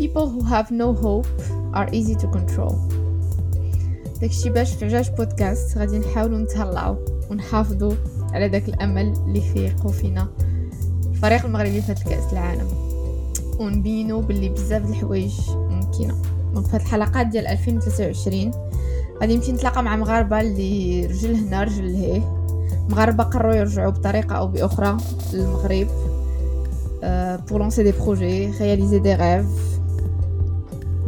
people who have no hope are easy to control. داكشي باش في عجاج بودكاست غادي نحاولوا نتهلاو ونحافظوا على داك الأمل اللي فيقوا فينا الفريق المغربي في كاس العالم. ونبينوا باللي بزاف د الحوايج ممكنة. دونك في الحلقات ديال 2023 غادي نمشي نتلاقى مع مغاربة اللي رجل هنا رجل لهيه مغاربة قرروا يرجعوا بطريقة أو بأخرى للمغرب pour lancer des projets, réaliser des rêves,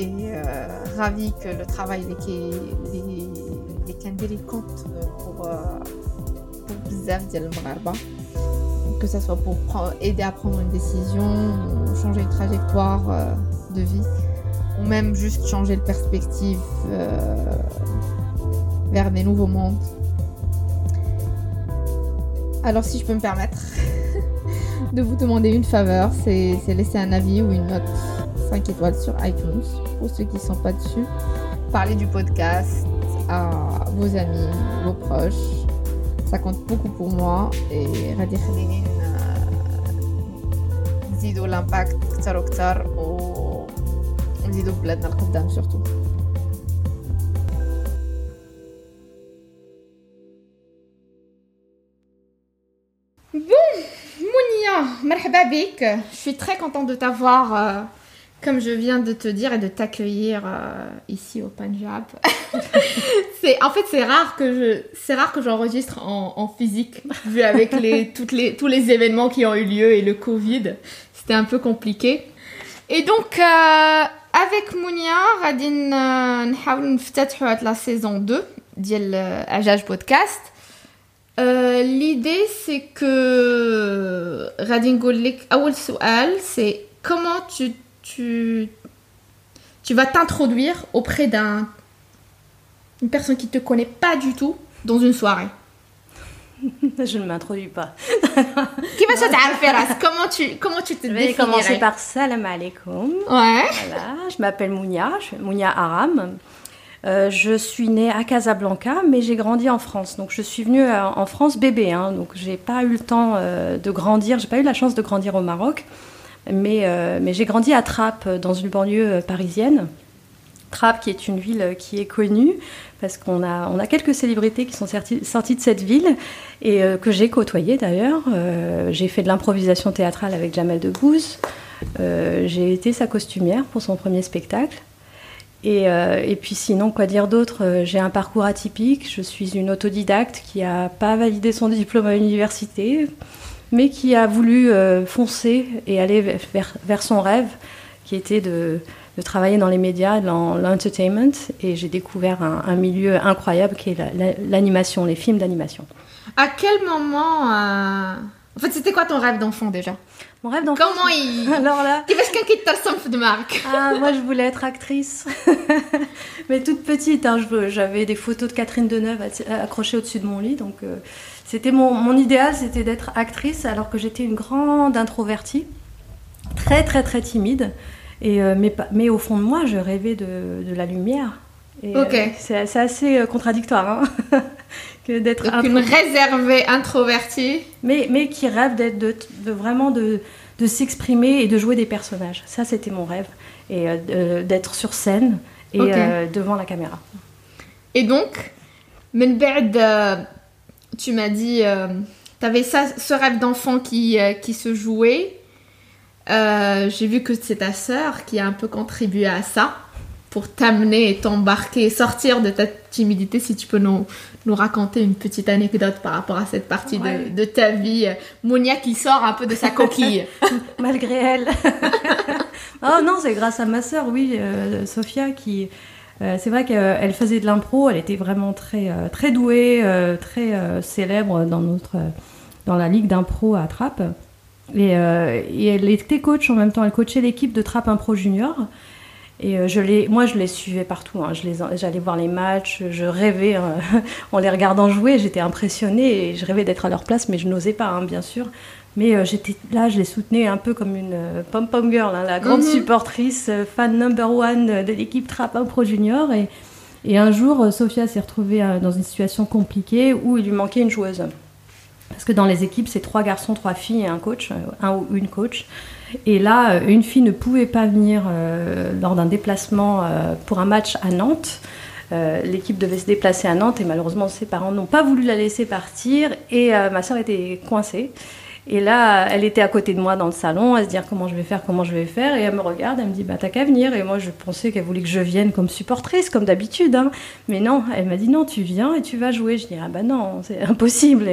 et euh, ravi que le travail des les compte euh, pour euh, pour bizarre que ce soit pour aider à prendre une décision, ou changer une trajectoire de vie, ou même juste changer de perspective vers des nouveaux mondes. Alors si je peux me permettre de vous demander une faveur, c'est laisser un avis ou une note 5 étoiles sur iTunes pour ceux qui ne sont pas dessus. Parler du podcast à vos amis, vos proches. Ça compte beaucoup pour moi et غادي يخليني نزيدوا l'impact كتر وكتر ونزيدوا بلادنا القدام surtout. مرحبا بك je suis très contente de t'avoir euh, comme je viens de te dire et de t'accueillir euh, ici au Punjab. c'est en fait c'est rare que je c'est rare que j'enregistre en, en, physique vu avec les toutes les tous les événements qui ont eu lieu et le Covid, c'était un peu compliqué. Et donc euh, avec Mounia غادي نحاول نفتتحوا la saison 2 ديال Ajaj Podcast. Euh, l'idée c'est que غادي نقول لك اول سؤال c'est comment tu tu tu vas t'introduire auprès d'un une personne qui te connaît pas du tout dans une soirée. Je ne m'introduis pas. comment tu comment tu te Je vais commencer par salam alaikum. Ouais. Voilà, je m'appelle Mounia, je suis Mounia Aram. Euh, je suis née à Casablanca, mais j'ai grandi en France. Donc je suis venue en France bébé, hein, donc j'ai pas eu le temps euh, de grandir, j'ai pas eu la chance de grandir au Maroc, mais, euh, mais j'ai grandi à Trappes, dans une banlieue parisienne. Trappes, qui est une ville qui est connue, parce qu'on a, on a quelques célébrités qui sont sorties, de cette ville et que j'ai côtoyées d'ailleurs. j'ai fait de l'improvisation théâtrale avec Jamel Debbouze. j'ai été sa costumière pour son premier spectacle. Et, euh, et, puis sinon, quoi dire d'autre J'ai un parcours atypique. Je suis une autodidacte qui n'a pas validé son diplôme à l'université, mais qui a voulu euh, foncer et aller vers, vers, son rêve, qui était de, de travailler dans les médias, dans l'entertainment. Et j'ai découvert un, un, milieu incroyable qui est l'animation, la, les films d'animation. À quel moment... Euh... En fait, c'était quoi ton rêve d'enfant déjà? Mon rêve d'enfant. Comment il. Alors là. de marque? Ah, moi je voulais être actrice. Mais toute petite, hein, j'avais des photos de Catherine Deneuve accrochées au-dessus de mon lit. Donc euh, c'était mon, mon, idéal, c'était d'être actrice alors que j'étais une grande introvertie, très très très timide. Et, euh, mais, mais au fond de moi, je rêvais de, de la lumière. Et, ok. Euh, c'est assez contradictoire. Hein que d'être une réservée introvertie mais mais qui rêve d'être de, de, vraiment de, de s'exprimer et de jouer des personnages ça c'était mon rêve et euh, d'être sur scène et okay. euh, devant la caméra et donc من بعد tu m'as dit euh, tu avais ça ce rêve d'enfant qui qui se jouait j'ai vu que c'est ta sœur qui a un peu contribué à ça pour t'amener et t'embarquer, sortir de ta timidité, si tu peux nous, nous raconter une petite anecdote par rapport à cette partie ouais. de, de, ta vie. Monia qui sort un peu de sa coquille. Malgré elle. oh non, c'est grâce à ma sœur, oui, euh, Sophia, qui... Euh, c'est vrai qu'elle faisait de l'impro, elle était vraiment très, euh, très douée, très célèbre dans, notre, dans la ligue d'impro à Trappes. Et, elle était coach en même temps. Elle coachait l'équipe de Trap Impro Junior. Et je moi, je les suivais partout. Hein. J'allais voir les matchs, je rêvais en les regardant jouer. J'étais impressionnée et je rêvais d'être à leur place, mais je n'osais pas, hein, bien sûr. Mais euh, j'étais là, je les soutenais un peu comme une euh, pom-pom girl, hein, la grande mhm. supportrice, euh, fan number one de l'équipe Trap Pro Junior. Et, et un jour, Sophia s'est retrouvée dans une situation compliquée où il lui manquait une joueuse. Parce que dans les équipes, c'est trois garçons, trois filles et un coach, un ou une coach. Et là, une fille ne pouvait pas venir lors d'un déplacement pour un match à Nantes. L'équipe devait se déplacer à Nantes et malheureusement ses parents n'ont pas voulu la laisser partir et ma soeur était coincée. Et là, elle était à côté de moi dans le salon, à se dire comment je vais faire, comment je vais faire. Et elle me regarde, elle me dit bah t'as qu'à venir. Et moi, je pensais qu'elle voulait que je vienne comme supportrice, comme d'habitude. Hein. Mais non, elle m'a dit non, tu viens et tu vas jouer. Je dis ah bah non, c'est impossible.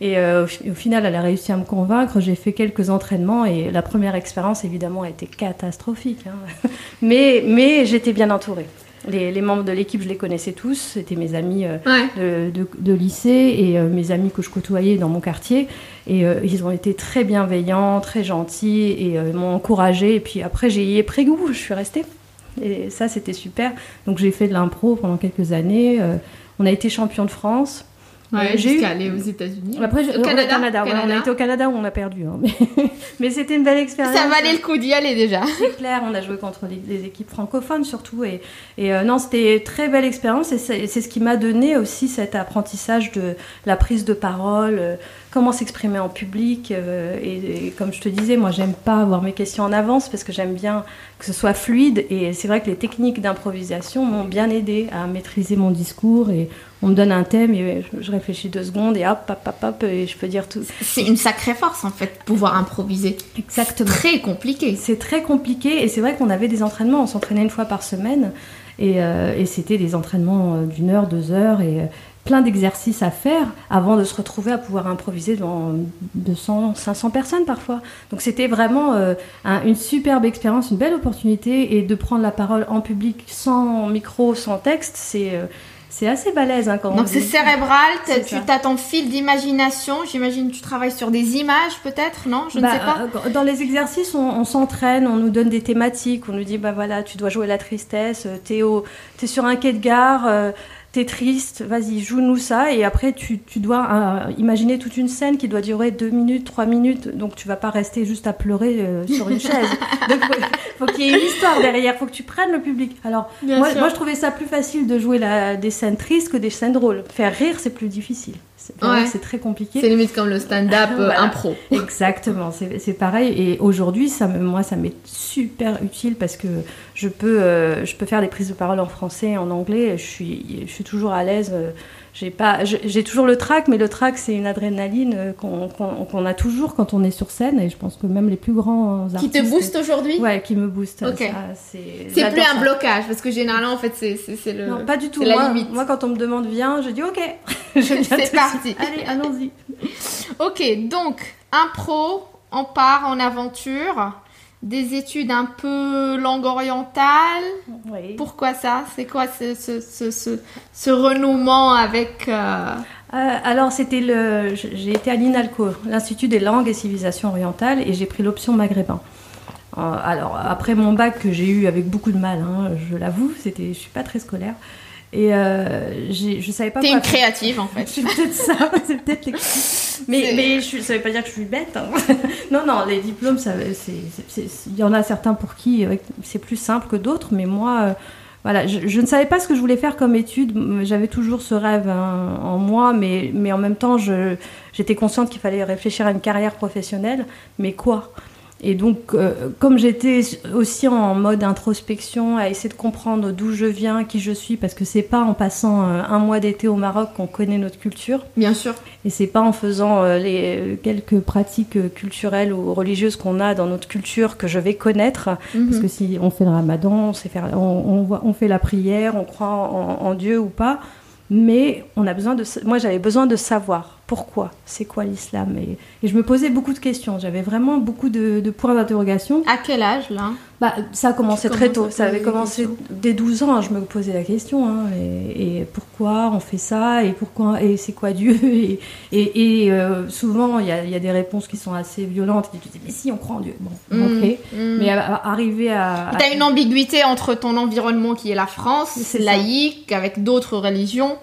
Et, euh, au, final, elle a réussi à me convaincre. J'ai fait quelques entraînements et la première expérience, évidemment, a été catastrophique. Hein. Mais, mais j'étais bien entourée. Les, membres de l'équipe, je les connaissais tous. C'était mes amis euh, de, lycée et euh, mes amis que je côtoyais dans mon quartier. Et euh, ils ont été très bienveillants, très gentils et m'ont encouragée. Et puis après, j'ai y pris goût. Je suis restée. Et ça, c'était super. Donc j'ai fait de l'impro pendant quelques années. on a été champion de France. Ouais, jusqu'à aller aux États-Unis. Après, au Canada. on a été au Canada où on a perdu. Hein. Mais, c'était une belle expérience. Ça valait le coup d'y aller déjà. C'est clair, on a joué contre les, équipes francophones surtout. Et, et euh, non, c'était une très belle expérience. Et c'est ce qui m'a donné aussi cet apprentissage de la prise de parole, euh, comment s'exprimer en public. Euh, et, comme je te disais, moi, j'aime pas avoir mes questions en avance parce que j'aime bien que ce soit fluide. Et c'est vrai que les techniques d'improvisation m'ont bien aidé à maîtriser mon discours. Et on me donne un thème et je réfléchis deux secondes et hop, hop, hop, hop, et je peux dire tout. C'est une sacrée force, en fait, pouvoir improviser. Exactement. Très compliqué. C'est très compliqué. Et c'est vrai qu'on avait des entraînements. On s'entraînait une fois par semaine. Et, euh, et c'était des entraînements d'une heure, deux heures. Et plein d'exercices à faire avant de se retrouver à pouvoir improviser devant 200, 500 personnes parfois. Donc c'était vraiment euh, une superbe expérience, une belle opportunité et de prendre la parole en public sans micro, sans texte, c'est euh, c'est assez balèze hein, quand Donc c'est cérébral, tu as ton fil d'imagination, j'imagine tu travailles sur des images peut-être, non? Je ne bah, sais pas. Euh, dans les exercices, on, s'entraîne, on nous donne des thématiques, on nous dit bah voilà, tu dois jouer la tristesse, t'es es sur un quai de gare t'es triste, vas-y, joue-nous ça. Et après, tu, dois euh, imaginer toute une scène qui doit durer deux minutes, trois minutes. Donc, tu vas pas rester juste à pleurer euh, sur une chaise. Donc, faut, faut qu'il y ait une histoire derrière. Faut que tu prennes le public. Alors, moi, moi, je trouvais ça plus facile de jouer la, des scènes tristes que des scènes drôles. Faire rire, c'est plus difficile. C'est très compliqué. C'est limite comme le stand-up euh, impro. Exactement, c'est pareil. Et aujourd'hui, ça moi, ça m'est super utile parce que je peux, euh, je peux faire des prises de parole en français, en anglais. Je suis, je suis toujours à l'aise. Euh, j'ai pas, j'ai toujours le trac, mais le trac c'est une adrénaline euh, qu'on a toujours quand on est sur scène, et je pense que même les plus grands artistes. Qui te booste aujourd'hui? Ouais, qui me booste. Ok. C'est plus un blocage parce que généralement en fait c'est le. Non, pas du tout. La limite. moi, quand on me demande viens, je dis ok. c'est parti. Allez, allons-y. ok, donc impro, on part en aventure des études un peu langue orientale. Oui. Pourquoi ça? C'est quoi ce, ce, ce, ce, renouement avec... Euh, euh, alors, c'était le... J'ai été à l'INALCO, l'Institut des langues et civilisations orientales, et j'ai pris l'option maghrébin. Euh, alors, après mon bac que j'ai eu avec beaucoup de mal, hein, je l'avoue, c'était, je suis pas très scolaire. Et euh, je savais pas. T'es une créative en fait. c'est peut-être ça, c'est peut-être Mais, mais je, ça veut pas dire que je suis bête. Hein. non, non, les diplômes, il y en a certains pour qui c'est plus simple que d'autres, mais moi, euh, voilà, je, ne savais pas ce que je voulais faire comme étude. J'avais toujours ce rêve hein, en moi, mais, mais en même temps, j'étais consciente qu'il fallait réfléchir à une carrière professionnelle. Mais quoi? Et donc, euh, comme j'étais aussi en mode introspection, à essayer de comprendre d'où je viens, qui je suis, parce que c'est pas en passant euh, un mois d'été au Maroc qu'on connaît notre culture. Bien sûr. Et c'est pas en faisant euh, les quelques pratiques culturelles ou religieuses qu'on a dans notre culture que je vais connaître. Mhm. Parce que si on fait le Ramadan, on, sait faire, on, on, fait la prière, on croit en, en Dieu ou pas, mais on a besoin de. Moi, j'avais besoin de savoir pourquoi C'est quoi l'islam et, et je me posais beaucoup de questions. J'avais vraiment beaucoup de, de points d'interrogation. À quel âge là? Bah, ça a commencé Tu très tôt. Ça avait commencé dès 12 ans. hein, je me posais la question. hein, et, et pourquoi on fait ça Et pourquoi Et c'est quoi Dieu Et, euh, souvent, il y a, il y a des réponses qui sont assez violentes. Tu dis, mais si, on croit en Dieu. Bon, Mm, ok. mm. Mais à- à- arriver à. à- T'as une ambiguïté entre ton environnement qui est la France, C'est ça. laïque, avec d'autres religions,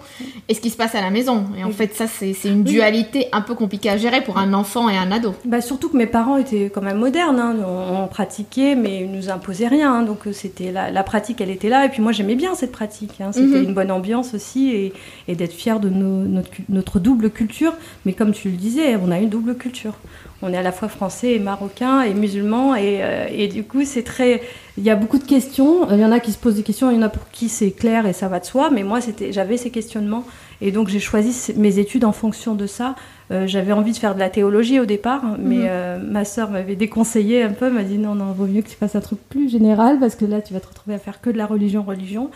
et ce qui se passe à la maison. Et en Oui. fait, ça, c'est c'est une Oui. Dualité un peu compliquée à gérer pour un enfant et un ado. Bah, surtout que mes parents étaient quand même modernes, hein. on, on pratiquait, mais ils nous imposaient rien. hein. Donc euh, c'était la, la pratique, elle était là, et puis moi j'aimais bien cette pratique. hein. C'était Mhm. une bonne ambiance aussi, et, et d'être fier de nos- notre, cu- notre double culture. Mais comme tu le disais, on a une double culture. On est à la fois français et marocain et musulman, et, euh, et du coup c'est très. Il y a beaucoup de questions. Il y en a qui se posent des questions, il y en a pour qui c'est clair et ça va de soi. Mais moi c'était, j'avais ces questionnements, et donc j'ai choisi mes études en fonction de ça. Euh, j'avais envie de faire de la théologie au départ, mais Mhm. euh, ma sœur m'avait déconseillé un peu, m'a dit non, non, vaut mieux que tu fasses un truc plus général parce que là tu vas te retrouver à faire que de la religion, religion.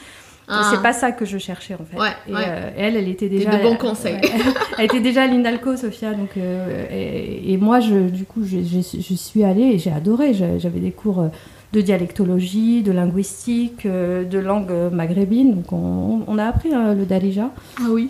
Ah. C'est pas ça que je cherchais en fait. Ouais, et ouais. euh, elle, elle était déjà. de bons conseils. ouais. elle était déjà à l'INALCO, Sophia, donc et, et moi, je, du coup, je, je- je suis allée et j'ai adoré. J'a- J'avais des cours de dialectologie, de linguistique, euh, de langue maghrébine. Donc on, on a appris hein, le darija. Ah oui.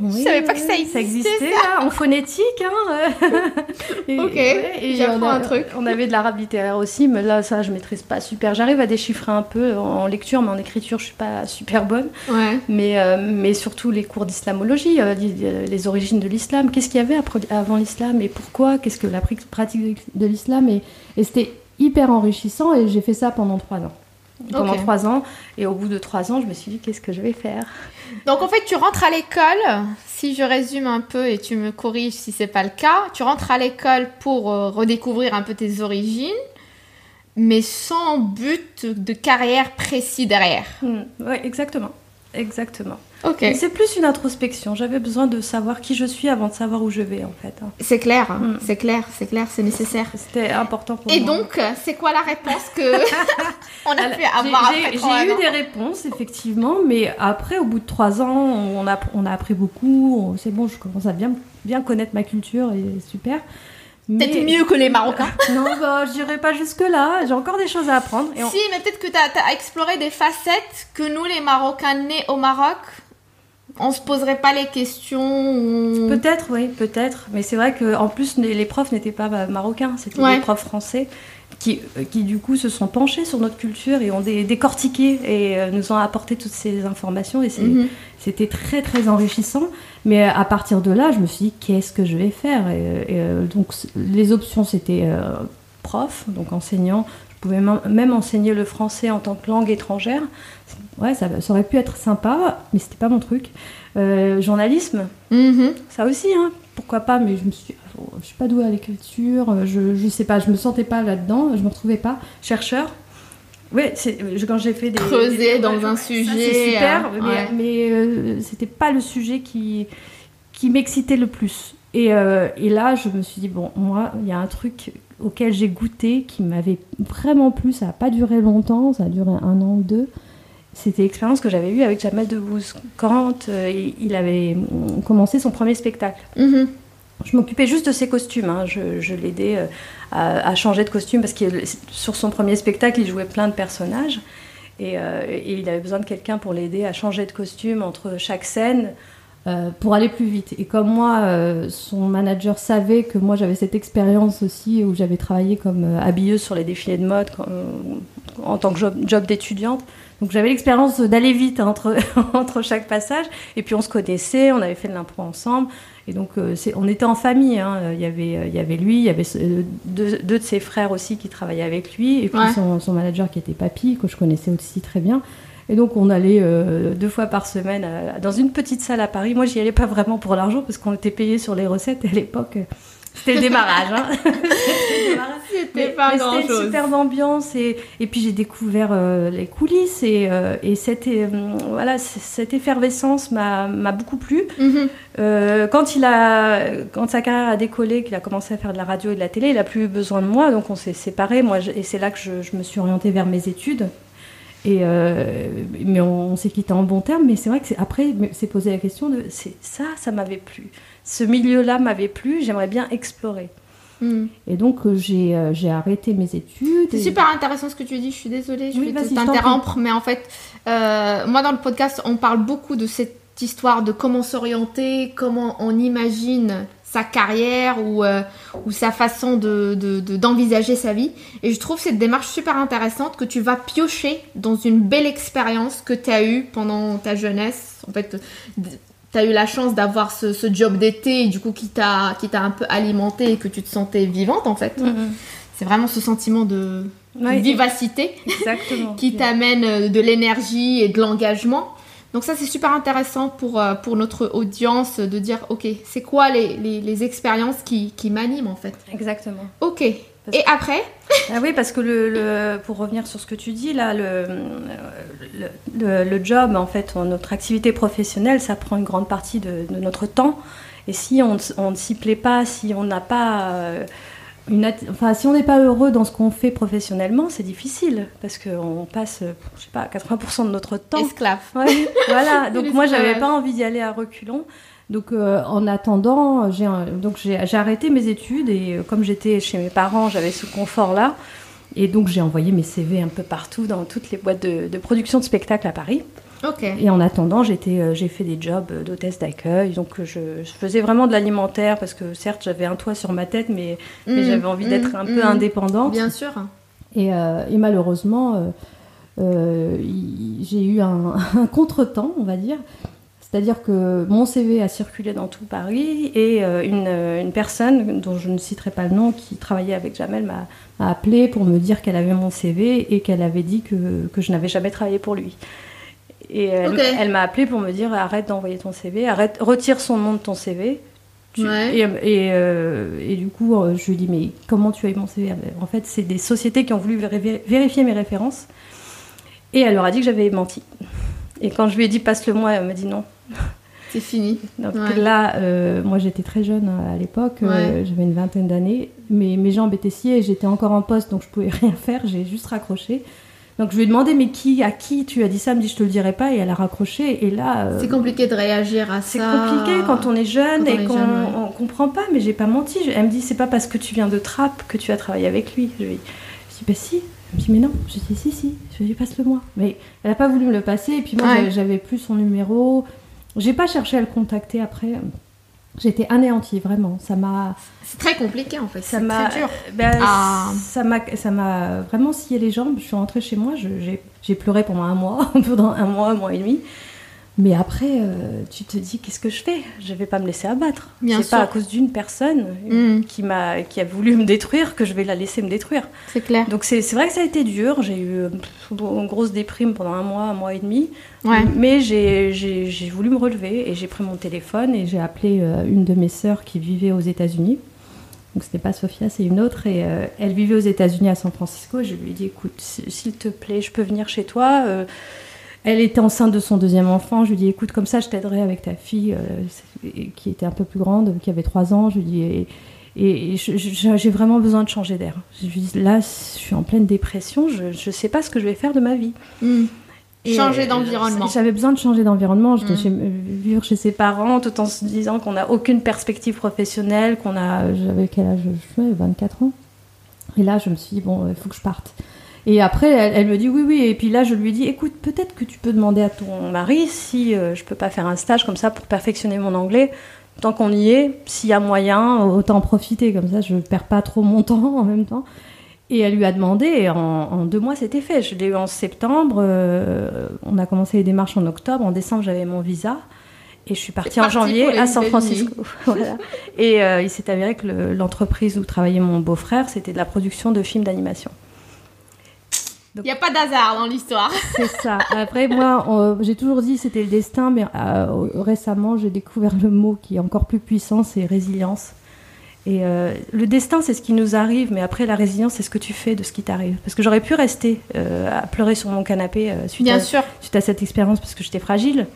Oui, savais pas que ça oui, existait, là, en phonétique. Hein. Et- Ok, j'apprends un truc. On avait de l'arabe littéraire aussi, mais là, ça, je maîtrise pas super. J'arrive à déchiffrer un peu en lecture, mais en écriture, je suis pas super bonne. Ouais. Mais, euh, mais surtout les cours d'islamologie, euh, les, les origines de l'islam. Qu'est-ce qu'il y avait après- avant l'islam et pourquoi? Qu'est-ce que la pr- pratique de l'islam? Et, et c'était hyper enrichissant et j'ai fait ça pendant trois ans. Pendant trois ans. Et au bout de trois ans, je me suis dit, qu'est-ce que je vais faire? Donc en fait, tu rentres à l'école, si je résume un peu et tu me corriges si c'est pas le cas, tu rentres à l'école pour euh, redécouvrir un peu tes origines, mais sans but de carrière précis derrière. Hmm, ouais, exactement. Exactement. C'est plus une introspection. J'avais besoin de savoir qui je suis avant de savoir où je vais, en fait. hein. C'est clair, hein. Mm. c'est clair, c'est clair, c'est nécessaire. C'était important pour Et moi. donc, euh, c'est quoi la réponse que on a Alors, pu avoir j'ai- eu des réponses, effectivement, mais après, au bout de trois ans, on a, on a appris beaucoup. C'est bon, je commence à bien, bien connaître ma culture et super. Peut-être mieux que les Marocains. Non, bah, je dirais pas jusque-là. J'ai encore des choses à apprendre. Et on- Si, mais peut-être que tu as, exploré des facettes que nous, les Marocains nés au Maroc, on se poserait pas les questions. Peut-être, oui, peut-être. Mais c'est vrai qu'en plus, les profs n'étaient pas marocains, c'était Ouais. des profs français qui, euh, qui, du coup, se sont penchés sur notre culture et ont dé- décortiqué et euh, nous ont apporté toutes ces informations. Et Mhm. c'était très, très enrichissant. Mais à partir de là, je me suis dit, qu'est-ce que je vais faire et, et, euh, Donc, les options, c'était euh, prof, donc enseignant. Je pouvais même enseigner le français en tant que langue étrangère. Ouais, ça, ça aurait pu être sympa, mais c'était pas mon truc. Euh, journalisme, Mhm. ça aussi, hein, pourquoi pas, mais je me suis, je suis pas douée à l'écriture, je, je sais pas, je me sentais pas là-dedans, je me retrouvais pas. Chercheur, oui, quand j'ai fait des Creuser des- dans ouais, un sujet, c'est super, euh, mais, ouais. mais, euh, c'était pas le sujet qui qui m'excitait le plus. Et, euh, et là, je me suis dit bon, moi, il y a un truc auquel j'ai goûté qui m'avait vraiment plu. Ça a pas duré longtemps, ça a duré un an ou deux. C'était l'expérience que j'avais eue avec Jamel Debbouze quand euh, il- avait euh, commencé son premier spectacle. Mhm. Je m'occupais juste de ses costumes. hein. Je, je l'aidais euh, à, à changer de costume parce que sur son premier spectacle, il jouait plein de personnages. Et, euh, et il avait besoin de quelqu'un pour l'aider à changer de costume entre chaque scène euh, pour aller plus vite. Et comme moi, son manager savait que moi j'avais cette expérience aussi où j'avais travaillé comme habilleuse sur les défilés de mode quand- en tant que job, job d'étudiante. Donc j'avais l'expérience d'aller vite entre, entre chaque passage. Et puis on se connaissait, on avait fait de l'impro ensemble. Et donc euh, on était en famille. hein. Il, y avait, il y avait lui, il y avait euh, deux, deux de ses frères aussi qui travaillaient avec lui. Et puis Ouais. son, son manager qui était papy, que je connaissais aussi très bien. Et donc on allait euh, deux fois par semaine dans une petite salle à Paris. Moi j'y allais pas vraiment pour l'argent parce qu'on était payé sur les recettes et à l'époque c'était le démarrage. hein. C'était pas mais c'était une superbe ambiance et, et puis j'ai découvert euh, les coulisses et, euh, et cette, euh, voilà, cette effervescence m'a beaucoup plu. Mhm. Euh, quand, il a, quand sa carrière a décollé, qu'il a commencé à faire de la radio et de la télé, il a plus eu besoin de moi, donc on s'est séparés. Moi, je- et c'est là que je, je me suis orientée vers mes études. Et mais on, s'est quitté en bon terme. Mais c'est vrai que après, c'est posé la question de c'est ça, ça m'avait plu. Ce milieu-là m'avait plu. J'aimerais bien explorer. Hmm. Et donc j'ai arrêté mes études. C'est super intéressant ce que tu dis. Je suis désolée, je vais t'interrompre, mais en fait, moi dans le podcast, on parle beaucoup de cette histoire de comment s'orienter, comment on imagine sa carrière ou, euh, ou sa façon de, d'envisager sa vie. Et je trouve cette démarche super intéressante que tu vas piocher dans une belle expérience que tu as eue pendant ta jeunesse. En fait, tu as eu la chance d'avoir ce, job d'été, du coup, qui t'a, qui t'a un peu alimenté et que tu te sentais vivante, en fait. Mm-hmm. C'est vraiment ce sentiment de, vivacité qui t'amène de l'énergie et de l'engagement. Donc ça, c'est super intéressant pour, euh, pour notre audience de dire, OK, c'est quoi les, les, expériences qui, qui m'animent en fait? Exactement. OK. Et après ah Oui, parce que le, pour revenir sur ce que tu dis, là, le, le, le, job, en fait, notre activité professionnelle, ça prend une grande partie de, de notre temps. Et si on, on ne s'y plaît pas, si on n'a pas... Euh, enfin, si on n'est pas heureux dans ce qu'on fait professionnellement, c'est difficile parce qu'on passe, je sais pas, 80% de notre temps. Esclave. voilà. Donc moi, j'avais pas envie d'y aller à reculons. Donc euh, en attendant, j'ai donc j'ai arrêté mes études et euh, comme j'étais chez mes parents, j'avais ce confort-là. Et donc j'ai envoyé mes CV un peu partout dans toutes les boîtes de, de production de spectacles à Paris. Et en attendant, j'étais, euh, j'ai fait des jobs d'hôtesse d'accueil. Donc je, faisais vraiment de l'alimentaire parce que certes j'avais un toit sur ma tête, mais, mmh, j'avais envie d'être mmh, un peu mmh. indépendante. Bien sûr. Et, euh, et malheureusement, j'ai eu un, un contretemps, on va dire. C'est-à-dire que mon CV a circulé dans tout Paris et une, une, personne dont je ne citerai pas le nom qui travaillait avec Jamel m'a, appelé pour me dire qu'elle avait mon CV et qu'elle avait dit que, que je n'avais jamais travaillé pour lui. Et elle, m'a appelé pour me dire arrête d'envoyer ton CV, arrête, retire son nom de ton CV. Et, euh, et, du coup, euh, je lui dis mais comment tu as eu mon CV En fait, c'est des sociétés qui ont voulu vérifier mes références. Et elle leur a dit que j'avais menti. Et quand je lui ai dit passe-le-moi, elle m'a dit non. C'est fini. Donc là, euh, moi j'étais très jeune à l'époque, j'avais une vingtaine d'années, mais mes jambes étaient sciées, j'étais encore en poste donc je pouvais rien faire, j'ai juste raccroché. Donc je lui ai demandé mais qui à qui tu as dit ça? Elle me dit je te le dirai pas et elle a raccroché et là euh, c'est compliqué de réagir à ça. C'est compliqué quand on est jeune et qu'on ne comprend pas mais j'ai pas menti. Elle me dit c'est pas parce que tu viens de Trappes que tu as travaillé avec lui. Je lui ai dit bah si. Elle me dit mais non. Je dis si si. Je lui passe-le moi. Mais elle a pas voulu me le passer et puis moi j'avais plus son numéro. J'ai pas cherché à le contacter après. J'étais anéantie, vraiment. Ça m'a. C'est très compliqué en fait. Ça m'a. Dur. Ben, ah. Ça m'a, ça m'a vraiment scié les jambes. Je suis rentrée chez moi. j'ai, pleuré pendant un mois, pendant un mois, un mois et demi. Mais après, euh, tu te dis qu'est-ce que je fais? Je vais pas me laisser abattre. C'est pas à cause d'une personne mm. qui m'a qui a voulu me détruire que je vais la laisser me détruire. C'est clair. Donc c'est vrai que ça a été dur. J'ai eu euh, une grosse déprime pendant un mois, un mois et demi. Ouais. Mais j'ai voulu me relever et j'ai pris mon téléphone et j'ai appelé euh, une de mes sœurs qui vivait aux États-Unis. Donc c'était pas Sophia, c'est une autre et elle vivait aux États-Unis à San Francisco. Je lui ai dit écoute, s'il te plaît, je peux venir chez toi. Elle était enceinte de son deuxième enfant. Je lui dis écoute, comme ça, je t'aiderai avec ta fille euh, qui était un peu plus grande, qui avait trois ans. Je lui dis et, j'ai vraiment besoin de changer d'air. Je lui dis là, je suis en pleine dépression. Je ne sais pas ce que je vais faire de ma vie. Hmm. changer d'environnement. J'avais besoin de changer d'environnement. J'étais euh, vivre chez ses parents tout en se disant qu'on n'a aucune perspective professionnelle, qu'on a. J'avais quel âge? Je 24 ans. Et là, je me suis dit bon, il faut que je parte. Et après, elle, me dit oui, oui. Et puis là, je lui dis, écoute, peut-être que tu peux demander à ton mari si euh, je peux pas faire un stage comme ça pour perfectionner mon anglais. Tant qu'on y est, s'il y a moyen, autant en profiter. Comme ça, je perds pas trop mon temps en même temps. Et elle lui a demandé, et en, deux mois, c'était fait. Je l'ai eu en septembre. Euh, on a commencé les démarches en octobre. En décembre, j'avais mon visa. Et je suis partie en janvier à San Francisco. voilà. Et euh, il s'est avéré que l'entreprise où travaillait mon beau-frère, c'était de la production de films d'animation. Il n'y a pas d'hasard dans l'histoire. C'est ça. Après, moi, j'ai toujours dit c'était le destin, mais euh, récemment, j'ai découvert le mot qui est encore plus puissant, c'est résilience. Et euh, le destin, c'est ce qui nous arrive, mais après, la résilience, c'est ce que tu fais de ce qui t'arrive. Parce que j'aurais pu rester euh, à pleurer sur mon canapé suite, à, suite à cette expérience parce que j'étais fragile.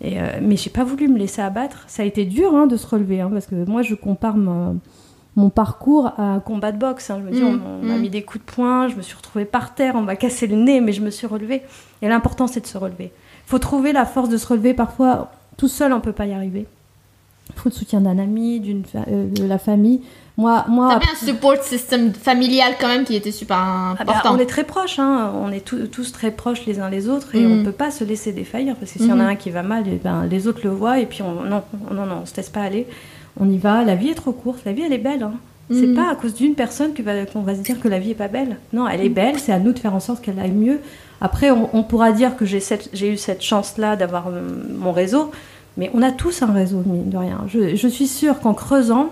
Et, mais j'ai pas voulu me laisser abattre. Ça a été dur hein, de se relever, hein, parce que moi, je compare mon mon parcours à combat de boxe. hein. Je me dis, Mm, on, on m'a mm. mis des coups de poing, je me suis retrouvée par terre, on m'a cassé le nez, mais je me suis relevée. Et l'important, c'est de se relever. Il faut trouver la force de se relever. Parfois, tout seul, on peut pas y arriver. Il faut le soutien d'un ami, d'une fa- euh, de la famille. Moi, moi T'avais un support system familial quand même qui était super Ah ben, important. on est très proches, hein. on est tous- tous très proches les uns les autres et Mm. on ne peut pas se laisser défaillir parce que s'il y en a Mhm. un qui va mal, eh ben, les autres le voient et puis on, non, non, non, on se laisse pas aller. On y va, la vie est trop courte, la vie elle est belle. Hein. C'est Mhm. pas à cause d'une personne va- qu'on va se dire que la vie est pas belle. Non, elle est Mm. belle, c'est à nous de faire en sorte qu'elle aille mieux. Après, on, on pourra dire que j'ai eu cette chance-là d'avoir euh, mon réseau, mais on a tous un réseau, mine de rien. Je, je suis sûre qu'en creusant,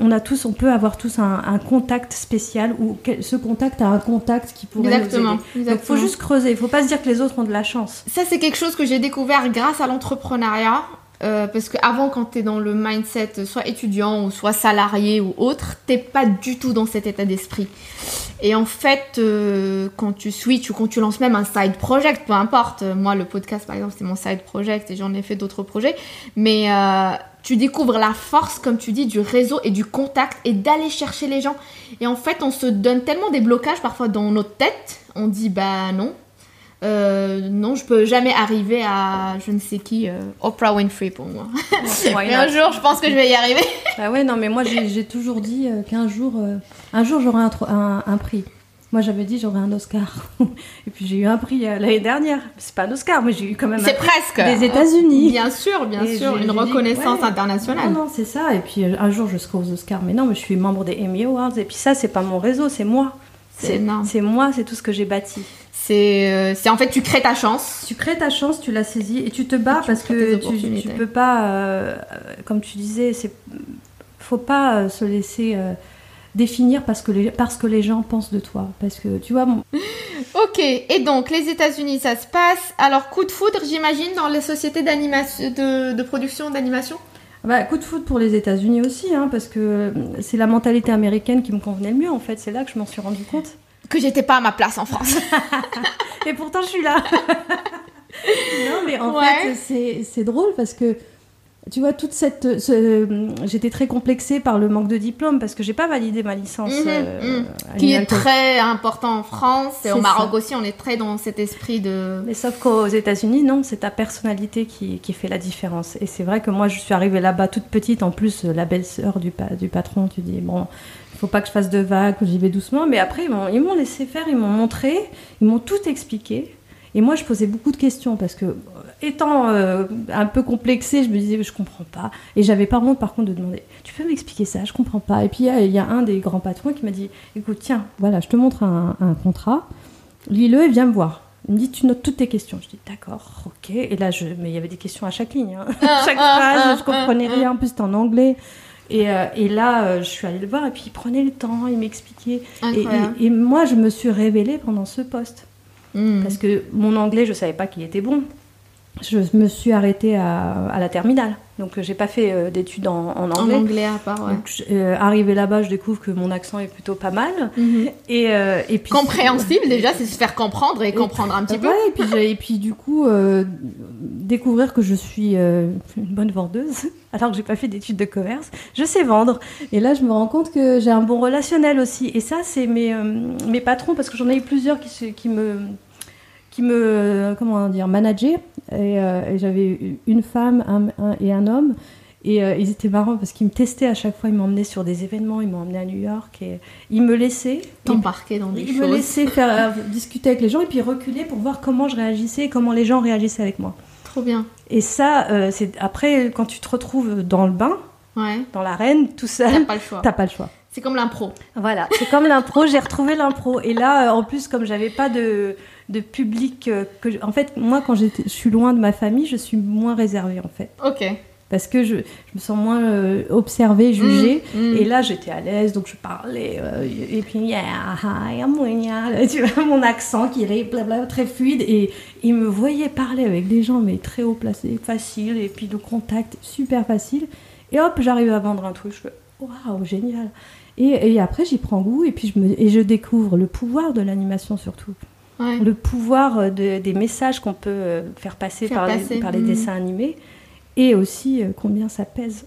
on a tous, on peut avoir tous un, un contact spécial ou ce contact a un contact qui pourrait Exactement. nous aider. Donc, faut exactement. juste creuser. Il faut pas se dire que les autres ont de la chance. Ça, c'est quelque chose que j'ai découvert grâce à l'entrepreneuriat. Euh, parce qu'avant, quand tu es dans le mindset soit étudiant ou soit salarié ou autre, t'es pas du tout dans cet état d'esprit. Et en fait, euh, quand tu switches ou quand tu lances même un side project, peu importe, euh, moi le podcast par exemple c'est mon side project et j'en ai fait d'autres projets, mais euh, tu découvres la force, comme tu dis, du réseau et du contact et d'aller chercher les gens. Et en fait, on se donne tellement des blocages parfois dans notre tête, on dit bah non, euh, non, je peux jamais arriver à je ne sais qui, euh, Oprah Winfrey pour moi. Mais un jour, je pense que je vais y arriver. Bah ouais, non, mais moi j'ai toujours dit euh, qu'un jour, un jour j'aurai un, tro- un, un prix. Moi j'avais dit j'aurai un Oscar. Et puis j'ai eu un prix euh, l'année dernière. C'est pas un Oscar, mais j'ai eu quand même un C'est prix presque. des États-Unis. Bien sûr, bien Et sûr, une dit, reconnaissance ouais. internationale. Non, non, c'est ça. Et puis un jour, je serai aux Oscars. Mais non, mais je suis membre des Emmy Awards. Et puis ça, c'est pas mon réseau, c'est moi. C'est moi, c'est tout ce que j'ai bâti. C'est, euh, c'est en fait, tu crées ta chance. Tu crées ta chance, tu la saisis et tu te bats tu parce que tu, tu peux pas, euh, comme tu disais, c'est faut pas euh, se laisser euh, définir parce que les parce que les gens pensent de toi. Parce que tu vois, Ok, et donc les États-Unis, ça se passe. Alors, coup de foudre, j'imagine, dans les sociétés d'animation, de, de production d'animation? Bah, coup de foot pour les États-Unis aussi, hein, parce que c'est la mentalité américaine qui me convenait le mieux. En fait, c'est là que je m'en suis rendu compte. Que j'étais pas à ma place en France. Et pourtant, je suis là. non, mais en Ouais. fait, c'est- c'est drôle parce que tu vois, toute cette. ce- J'étais très complexée par le manque de diplôme parce que j'ai pas validé ma licence. Mhm, euh, mhm. qui est très important en France et au Maroc ça. aussi, on est très dans cet esprit de. Mais sauf qu'aux États-Unis, non, c'est ta personnalité qui, qui fait la différence. Et c'est vrai que moi, je suis arrivée là-bas toute petite, en plus, la belle-sœur du, pa- du patron, tu dis, bon, faut pas que je fasse de vagues, que j'y vais doucement. Mais après, ils m'ont- laissé faire, ils m'ont montré, ils m'ont tout expliqué. Et moi, je posais beaucoup de questions parce que, euh, étant euh, un peu complexée, je me disais, je comprends pas. Et j'avais pas honte, par contre, de demander, tu peux m'expliquer ça, je comprends pas. Et puis, il y a- il y, a un des grands patrons qui m'a dit, écoute, tiens, voilà, je te montre un, un contrat, lis-le et viens me voir. Il me dit, tu notes toutes tes questions. Je dis, d'accord, ok. Et là, je... mais il y avait des questions à chaque ligne. hein. Ah, chaque ah, phrase, ah, je comprenais ah, rien. En plus, c'était en anglais. Et, euh, et là, euh, je suis allée le voir et puis il prenait le temps, il m'expliquait. Et, et- et moi, je me suis révélée pendant ce poste. Mm. Parce que mon anglais, je savais pas qu'il était bon. Je me suis arrêtée à, à la terminale. Donc, euh, j'ai pas fait euh, d'études en, en En anglais. anglais à part, ouais. Donc, euh, arrivée là-bas, je découvre que mon accent est plutôt pas mal. Mhm. Et, euh, et puis Compréhensible déjà, c'est se faire comprendre et comprendre un petit peu. Ouais, et puis, et puis du coup, découvrir que je suis une bonne vendeuse, alors que j'ai pas fait d'études de commerce, je sais vendre. Et là, je me rends compte que j'ai un bon relationnel aussi. Et ça, c'est mes, mes patrons, parce que j'en ai eu plusieurs qui, qui me qui me comment dire manager et, euh, et j'avais une femme un- un- et un homme et euh, ils étaient marrants parce qu'ils me testaient à chaque fois ils m'emmenaient sur des événements ils m'ont emmené à New York et ils me laissaient T'embarquer dans des il me choses. laissait faire euh, discuter avec les gens et puis reculer pour voir comment je réagissais et comment les gens réagissaient avec moi. Trop bien. Et ça, euh, c'est après quand tu te retrouves dans le bain, Ouais. dans l'arène, tout T'as seul, pas le choix. t'as pas le choix. C'est comme l'impro. Voilà, c'est comme l'impro. J'ai retrouvé l'impro et là, euh, en plus, comme j'avais pas de de public, euh, que je- en fait, moi, quand je suis loin de ma famille, je suis moins réservée en fait, Ok. parce que je, je me sens moins euh, observée, jugée. Mm, mm. Et là, j'étais à l'aise, donc je parlais. euh, et puis, yeah, hi, I'm Monia. Tu vois, mon accent qui est blabla, très fluide. Et il me voyait parler avec des gens, mais très haut placés, facile. Et puis, le contact, super facile. Et hop, j'arrive à vendre un truc. Je fais, waouh, génial. Et, et après, j'y prends goût. Et puis, je, me, et je découvre le pouvoir de l'animation surtout. Ouais. Le pouvoir euh, de- des messages qu'on peut euh, faire passer, Faire par, passer, Les, par les mm. dessins animés. et aussi euh, combien ça pèse.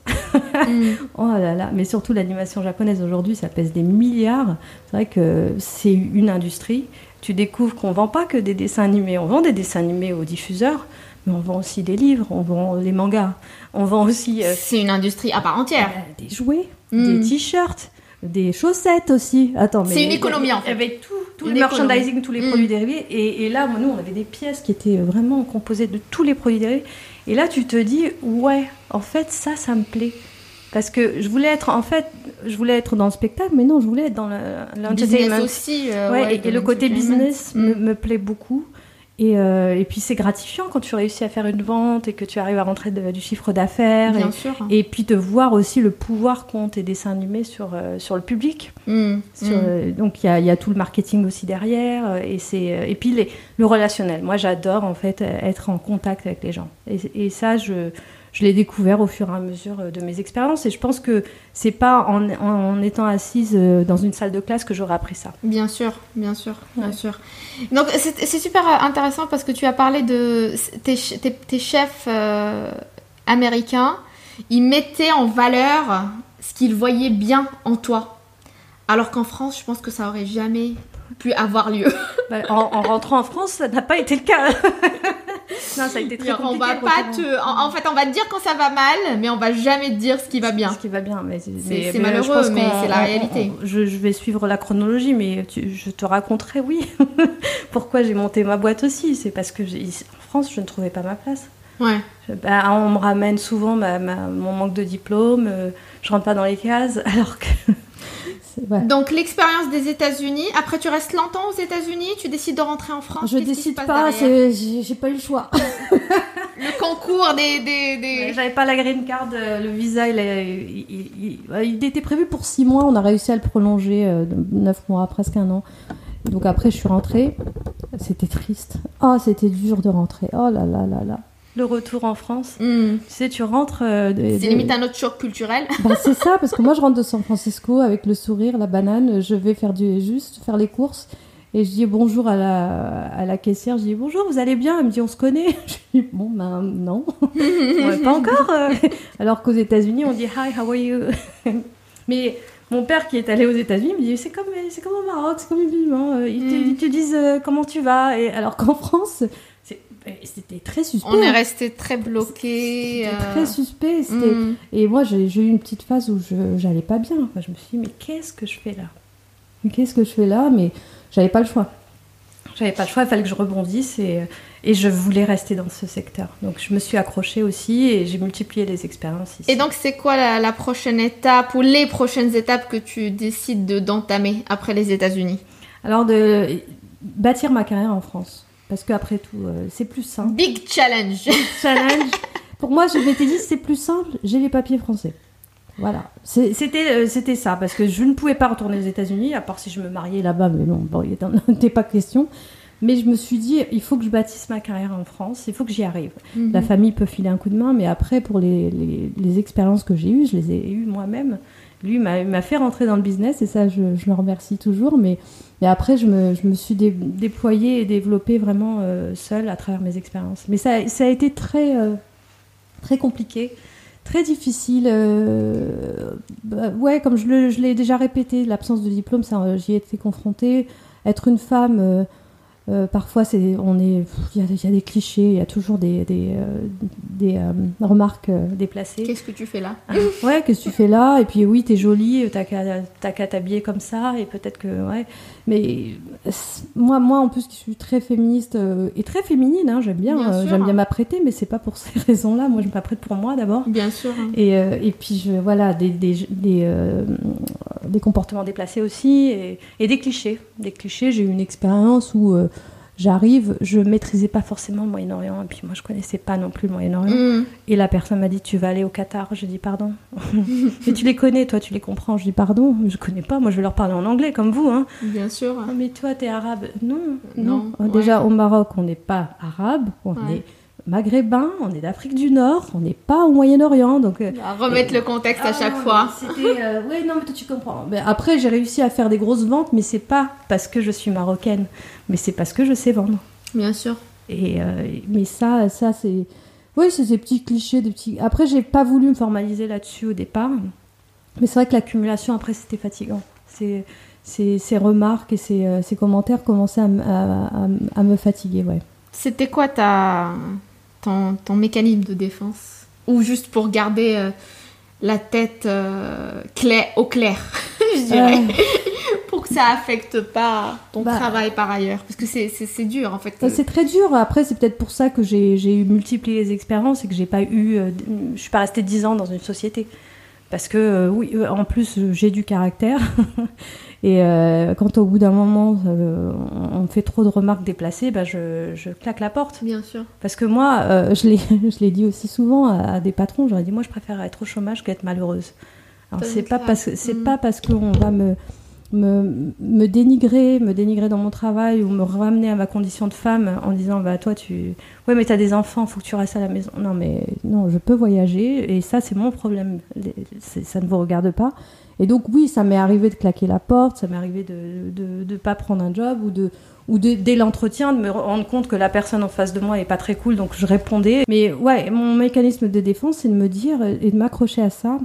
Mm. Oh là là, mais surtout l'animation japonaise aujourd'hui, ça pèse des milliards. C'est vrai que c'est une industrie. Tu découvres qu'on vend pas que des dessins animés, on vend des dessins animés aux diffuseurs, mais on vend aussi des livres, on vend les mangas, on vend aussi euh, C'est une industrie à part entière. euh, des jouets, Mm. des t-shirts, des chaussettes aussi. Attends, mais C'est une économie, en fait. Avec tout, tout le merchandising, tous les Mm. produits dérivés. Et, et là, nous, on avait des pièces qui étaient vraiment composées de tous les produits dérivés. Et là, tu te dis, ouais, en fait, ça, ça me plaît. Parce que je voulais être, en fait, je voulais être dans le spectacle, mais non, je voulais être dans le- Business l'entertainment. aussi. euh, Ouais, ouais, et, le côté business me, Mm. me plaît beaucoup. Et, euh, et puis c'est gratifiant quand tu réussis à faire une vente et que tu arrives à rentrer de- du chiffre d'affaires. Bien Et, sûr. et puis de voir aussi le pouvoir qu'ont tes dessins animés sur, euh, sur le public. Mm. Sur, Mm. euh, donc il y a, y a tout le marketing aussi derrière. Et, c'est, et puis les- le relationnel. Moi j'adore en fait être en contact avec les gens. Et, et ça, je, je l'ai découvert au fur et à mesure euh, de mes expériences. Et je pense que c'est pas en, en étant assise euh, dans une salle de classe que j'aurais appris ça. Bien sûr, bien sûr, bien Ouais. sûr. Donc c'est super intéressant parce que tu as parlé de tes, ch- tes- tes chefs euh, américains. Ils mettaient en valeur ce qu'ils voyaient bien en toi. Alors qu'en France, je pense que ça aurait jamais pu avoir lieu. Bah, en, en rentrant en France, ça n'a pas été le cas. non, ça a été très on compliqué. va de pas te, en, en fait, on va te dire quand ça va mal, mais on va jamais te dire ce qui va bien. Ce qui va bien, mais c'est malheureux, mais c'est la on- réalité. on- je, je vais suivre la chronologie, mais tu- je te raconterai, oui, pourquoi j'ai monté ma boîte aussi. C'est parce que en France, je ne trouvais pas ma place. Ouais. Bah, on me ramène souvent ma- ma- mon manque de diplôme, euh, je rentre pas dans les cases, alors que. Ouais. Donc l'expérience des États-Unis. Après, tu restes longtemps aux États-Unis. Tu décides de rentrer en France. Je décide pas, j'ai pas eu le choix. Le concours des, des, des- J'avais pas la green card, euh, le visa, il, est- il- il- il- Il était prévu pour 6 mois, on a réussi à le prolonger euh, 9 mois, presque un an. Donc après, je suis rentrée. C'était triste. Oh, c'était dur de rentrer. Oh là là là là. Le retour en France. Hmm. Tu sais, tu rentres. euh, de- C'est de- limite un autre choc culturel. Bah, c'est ça, parce que moi, je rentre de San Francisco avec le sourire, la banane. Je vais faire du, juste faire les courses. Et je dis bonjour à la, à la caissière. Je dis bonjour, vous allez bien? Elle me dit on se connaît. Je dis bon, ben non. Ouais, pas encore. euh. Alors qu'aux États-Unis, on dit Hi, how are you? Mais mon père qui est allé aux États-Unis me dit c'est comme, c'est comme au Maroc, c'est comme les musulmans. euh, Ils, te, Mm. ils te disent euh, comment tu vas? Et alors qu'en France, C'était très suspect. On est resté très bloqué. C'était euh, très suspect. hmm. Et moi, j'ai eu une petite phase où je j'allais pas bien. Enfin, je me suis dit mais qu'est-ce que je fais là? Qu'est-ce que je fais là? Mais j'avais pas le choix. J'avais pas le choix, il fallait que je rebondisse et, et je voulais rester dans ce secteur. Donc je me suis accrochée aussi et j'ai multiplié les expériences ici. Et donc, c'est quoi la, la prochaine étape ou les prochaines étapes que tu décides de- d'entamer après les États-Unis? Alors, de bâtir ma carrière en France. Parce qu'après tout, euh, c'est plus simple. Big challenge. Challenge. Pour moi, je m'étais dit, c'est plus simple, j'ai les papiers français. Voilà. C'était, euh, c'était ça, parce que je ne pouvais pas retourner aux États-Unis, à part si je me mariais là-bas, mais non, bon, il n'était pas question. Mais je me suis dit, il faut que je bâtisse ma carrière en France, il faut que j'y arrive. Mhm. La famille peut filer un coup de main, mais après, pour les, les- les expériences que j'ai eues, je les ai eues moi-même. Lui m'a fait rentrer dans le business et ça, je, le remercie toujours. Mais, mais après, je me, suis dé- déployée et développée vraiment euh, seule à travers mes expériences. Mais ça, a été très, euh, très compliqué, très difficile. euh, bah, ouais, comme je l'ai déjà répété, l'absence de diplôme, j'y ai été confrontée. Être une femme. Euh, parfois, c'est, on est, il y, a- il y a des clichés, il y a toujours des, des, euh, des euh, remarques euh, Déplacée. Qu'est-ce que tu fais là Ouais, qu'est-ce que tu fais là? Et puis oui, t'es jolie, t'as qu'à t'as qu'à t'habiller comme ça, et peut-être que ouais. Mais moi, moi en plus, je suis très féministe et très féminine. Hein, j'aime bien, j'aime bien m'apprêter, mais c'est pas pour ces raisons-là. Moi, je m'apprête pour moi d'abord. Bien sûr. Et, euh, et puis je, voilà, des, des, des, des comportements déplacés aussi, et, et des clichés. Des clichés. J'ai eu une expérience où j'arrive, je maîtrisais pas forcément le Moyen-Orient, et puis moi, je connaissais pas non plus le Moyen-Orient. Hmm. Et la personne m'a dit Tu vas aller au Qatar Je dis Pardon. mais tu les connais, toi, tu les comprends. Je dis Pardon, je connais pas. Moi, je vais leur parler en anglais, comme vous. Hein. Bien sûr. Ah, mais toi, t'es arabe Non, Non, non. ouais. Déjà, au Maroc, on n'est pas arabe, on Ouais. est maghrébin, on est d'Afrique du Nord, on n'est pas au Moyen-Orient. Donc. euh, À remettre le contexte à ah, chaque non, fois. euh, ouais, non, mais toi, tu comprends. Mais après, j'ai réussi à faire des grosses ventes, mais c'est pas parce que je suis marocaine, mais c'est parce que je sais vendre. Bien sûr. Et, euh, mais ça, ça c'est, Oui, c'est des petits clichés, des petits. Après, j'ai pas voulu me formaliser là-dessus au départ. Mais c'est vrai que l'accumulation, après, c'était fatigant. C'est, ces, ces remarques et ces, ces commentaires commençaient à, m- à- à- à me fatiguer, ouais. C'était quoi ta, ton, ton mécanisme de défense Ou juste pour garder euh, la tête euh, clair, au clair, je dirais, Euh, pour que ça affecte pas ton Bah. travail par ailleurs Parce que c'est- dur en fait. Euh, C'est très dur. Après, c'est peut-être pour ça que j'ai eu multiplié les expériences et que j'ai pas eu. euh, je suis pas restée 10 ans dans une société. Parce que, oui, en plus, j'ai du caractère. et euh, quand au bout d'un moment, euh, on fait trop de remarques déplacées, bah, je, je claque la porte. Bien sûr. Parce que moi, euh, je l'ai dit aussi souvent à, à des patrons, j'aurais dit, moi, je préfère être au chômage qu'être malheureuse. Alors, c'est pas parce que c'est Mm. pas parce qu'on va me, me me dénigrer, me dénigrer dans mon travail ou me ramener à ma condition de femme en disant bah toi tu ouais mais t'as des enfants, faut que tu restes à la maison. Non mais non, je peux voyager et ça c'est mon problème. Ça ne vous regarde pas. Et donc oui, ça m'est arrivé de claquer la porte, ça m'est arrivé de de de pas prendre un job ou de ou de- dès l'entretien de me rendre compte que la personne en face de moi est pas très cool, donc je répondais. Mais ouais, mon mécanisme de défense, c'est de me dire et de m'accrocher à ça,